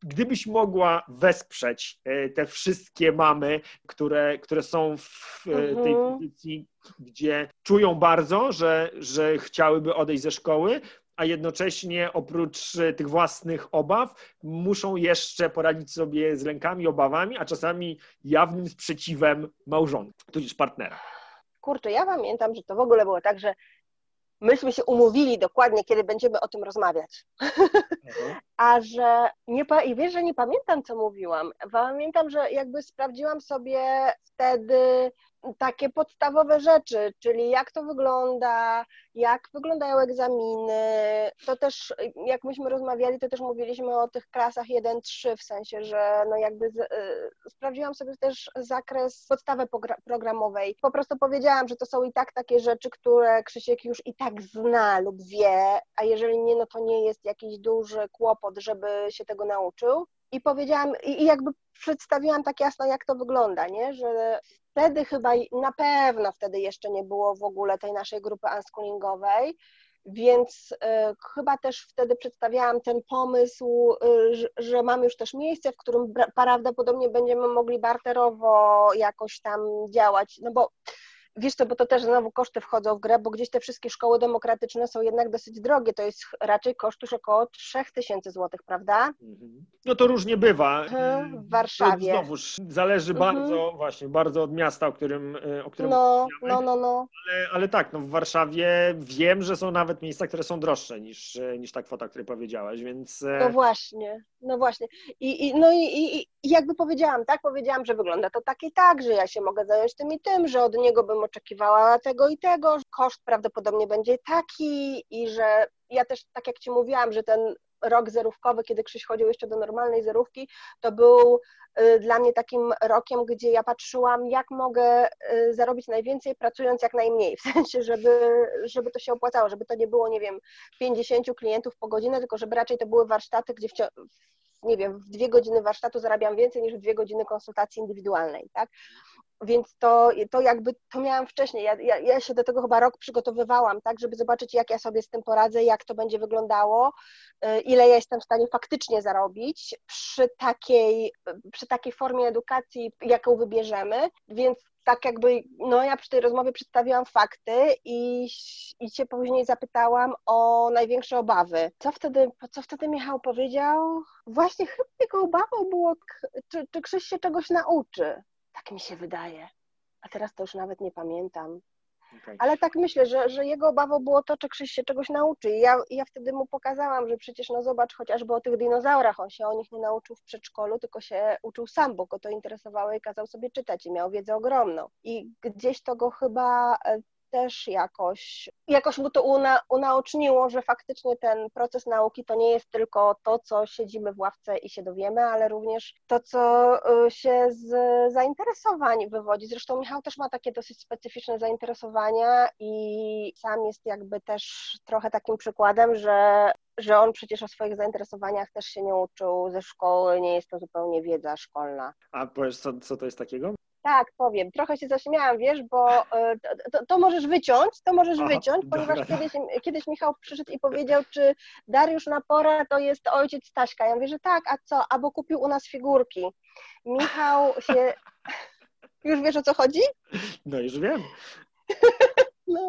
gdybyś mogła wesprzeć e, te wszystkie mamy, które, które są w e, tej mhm. pozycji, gdzie czują bardzo, że, że chciałyby odejść ze szkoły, a jednocześnie oprócz e, tych własnych obaw muszą jeszcze poradzić sobie z lękami, obawami, a czasami jawnym sprzeciwem małżonka, tudzież partnera. Kurczę, ja pamiętam, że to w ogóle było tak, że myśmy się umówili dokładnie, kiedy będziemy o tym rozmawiać. Mhm. A że nie, i wiesz, że nie pamiętam, co mówiłam. Pamiętam, że jakby sprawdziłam sobie wtedy takie podstawowe rzeczy, czyli jak to wygląda, jak wyglądają egzaminy. To też, jak myśmy rozmawiali, to też mówiliśmy o tych klasach 1-3, w sensie, że no jakby z, y, sprawdziłam sobie też zakres podstawy programowej. Po prostu powiedziałam, że to są i tak takie rzeczy, które Krzysiek już i tak zna lub wie, a jeżeli nie, no to nie jest jakiś duży kłopot, żeby się tego nauczył i powiedziałam, i jakby przedstawiłam tak jasno, jak to wygląda, nie? że wtedy chyba, na pewno wtedy jeszcze nie było w ogóle tej naszej grupy unschoolingowej, więc y, chyba też wtedy przedstawiałam ten pomysł, y, że, że mamy już też miejsce, w którym prawdopodobnie będziemy mogli barterowo jakoś tam działać, no bo wiesz co, bo to też znowu koszty wchodzą w grę, bo gdzieś te wszystkie szkoły demokratyczne są jednak dosyć drogie, to jest raczej koszt już około 3000 zł, prawda? Mhm. No to różnie bywa. W Warszawie. To znowuż zależy mhm. bardzo, właśnie, bardzo od miasta, o którym, e, o którym no, no, no, no. Ale, ale tak, no w Warszawie wiem, że są nawet miejsca, które są droższe niż, e, niż ta kwota, o której powiedziałaś, więc... No właśnie, no właśnie. I, i, no i, i, i jakby powiedziałam, tak, powiedziałam, że wygląda to tak i tak, że ja się mogę zająć tym i tym, że od niego bym oczekiwała tego i tego, koszt prawdopodobnie będzie taki i że ja też, tak jak Ci mówiłam, że ten rok zerówkowy, kiedy Krzyś chodził jeszcze do normalnej zerówki, to był y, dla mnie takim rokiem, gdzie ja patrzyłam, jak mogę y, zarobić najwięcej, pracując jak najmniej, w sensie, żeby, żeby to się opłacało, żeby to nie było, nie wiem, 50 klientów po godzinę, tylko żeby raczej to były warsztaty, gdzie w, nie wiem, w dwie godziny warsztatu zarabiam więcej niż w dwie godziny konsultacji indywidualnej, tak? Więc to, to jakby to miałam wcześniej. Ja, ja, ja, się do tego chyba rok przygotowywałam, tak, żeby zobaczyć, jak ja sobie z tym poradzę, jak to będzie wyglądało, y, ile ja jestem w stanie faktycznie zarobić przy takiej, przy takiej formie edukacji, jaką wybierzemy. Więc tak jakby, no ja przy tej rozmowie przedstawiłam fakty i, i cię później zapytałam o największe obawy. Co wtedy, co wtedy Michał powiedział? Właśnie chyba jego obawą było, czy, czy Krzyś się czegoś nauczy. Tak mi się wydaje. A teraz to już nawet nie pamiętam. Okay. Ale tak myślę, że, że jego obawą było to, czy Krzyś się czegoś nauczy. I ja, ja wtedy mu pokazałam, że przecież no zobacz chociażby o tych dinozaurach, on się o nich nie nauczył w przedszkolu, tylko się uczył sam, bo go to interesowało i kazał sobie czytać i miał wiedzę ogromną. I gdzieś to go chyba e, też jakoś, jakoś mu to una, unaoczniło, że faktycznie ten proces nauki to nie jest tylko to, co siedzimy w ławce i się dowiemy, ale również to, co y, się z zainteresowań wywodzi. Zresztą Michał też ma takie dosyć specyficzne zainteresowania i sam jest jakby też trochę takim przykładem, że że on przecież o swoich zainteresowaniach też się nie uczył ze szkoły, nie jest to zupełnie wiedza szkolna. A powiesz, co, co to jest takiego? Tak, powiem. Trochę się zaśmiałam, wiesz, bo e, to, to możesz wyciąć, to możesz Aha, wyciąć, ponieważ kiedyś, kiedyś Michał przyszedł i powiedział, czy Dariusz Napora to jest ojciec Staśka. Ja mówię, że tak, a co? Albo kupił u nas figurki. Michał się... Już wiesz, o co chodzi? No już wiem. No,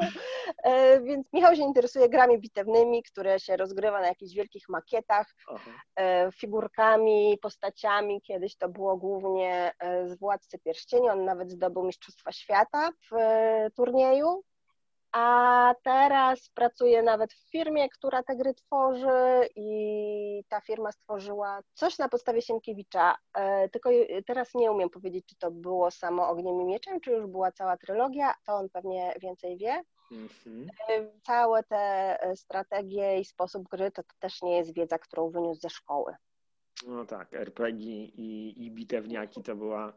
e, więc Michał się interesuje grami bitewnymi, które się rozgrywa na jakichś wielkich makietach, e, figurkami, postaciami. Kiedyś to było głównie e, z Władcy Pierścieni. On nawet zdobył Mistrzostwa Świata w e, turnieju a teraz pracuję nawet w firmie, która te gry tworzy i ta firma stworzyła coś na podstawie Sienkiewicza, e, tylko teraz nie umiem powiedzieć, czy to było samo Ogniem i Mieczem, czy już była cała trylogia, to on pewnie więcej wie. Mhm. E, całe te e, strategie i sposób gry to, też nie jest wiedza, którą wyniósł ze szkoły. No tak, RPG i, i bitewniaki to była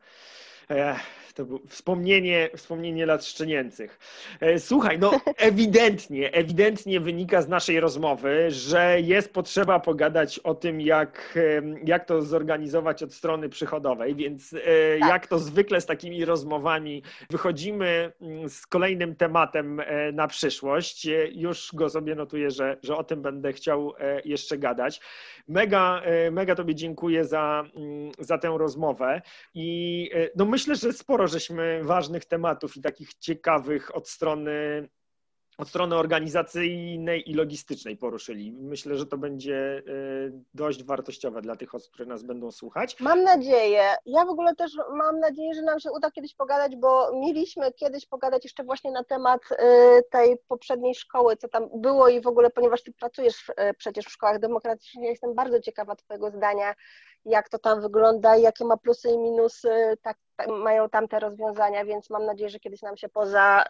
to było wspomnienie, wspomnienie lat szczenięcych. E, słuchaj, no ewidentnie, ewidentnie wynika z naszej rozmowy, że jest potrzeba pogadać o tym, jak, jak to zorganizować od strony przychodowej, więc e, tak. jak to zwykle z takimi rozmowami wychodzimy mm, z kolejnym tematem e, na przyszłość. Już go sobie notuję, że, że o tym będę chciał jeszcze gadać. Mega, mega Tobie dziękuję za, mm, za tę rozmowę i no myślę, że sporo żeśmy ważnych tematów i takich ciekawych od strony od strony organizacyjnej i logistycznej poruszyli. Myślę, że to będzie e, dość wartościowe dla tych osób, które nas będą słuchać. Mam nadzieję. Ja w ogóle też mam nadzieję, że nam się uda kiedyś pogadać, bo mieliśmy kiedyś pogadać jeszcze właśnie na temat e, tej poprzedniej szkoły, co tam było i w ogóle, ponieważ ty pracujesz e, przecież w szkołach demokratycznych, ja jestem bardzo ciekawa twojego zdania, jak to tam wygląda, jakie ma plusy i minusy, tak, tak mają tamte rozwiązania, więc mam nadzieję, że kiedyś nam się poza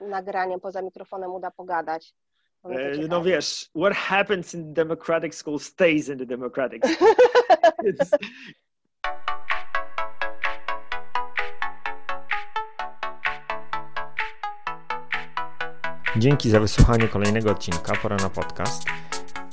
nagraniem poza mikrofonem uda pogadać. E, no wiesz, what happens in the democratic school stays in the democratic Dzięki za wysłuchanie kolejnego odcinka Pora na podcast.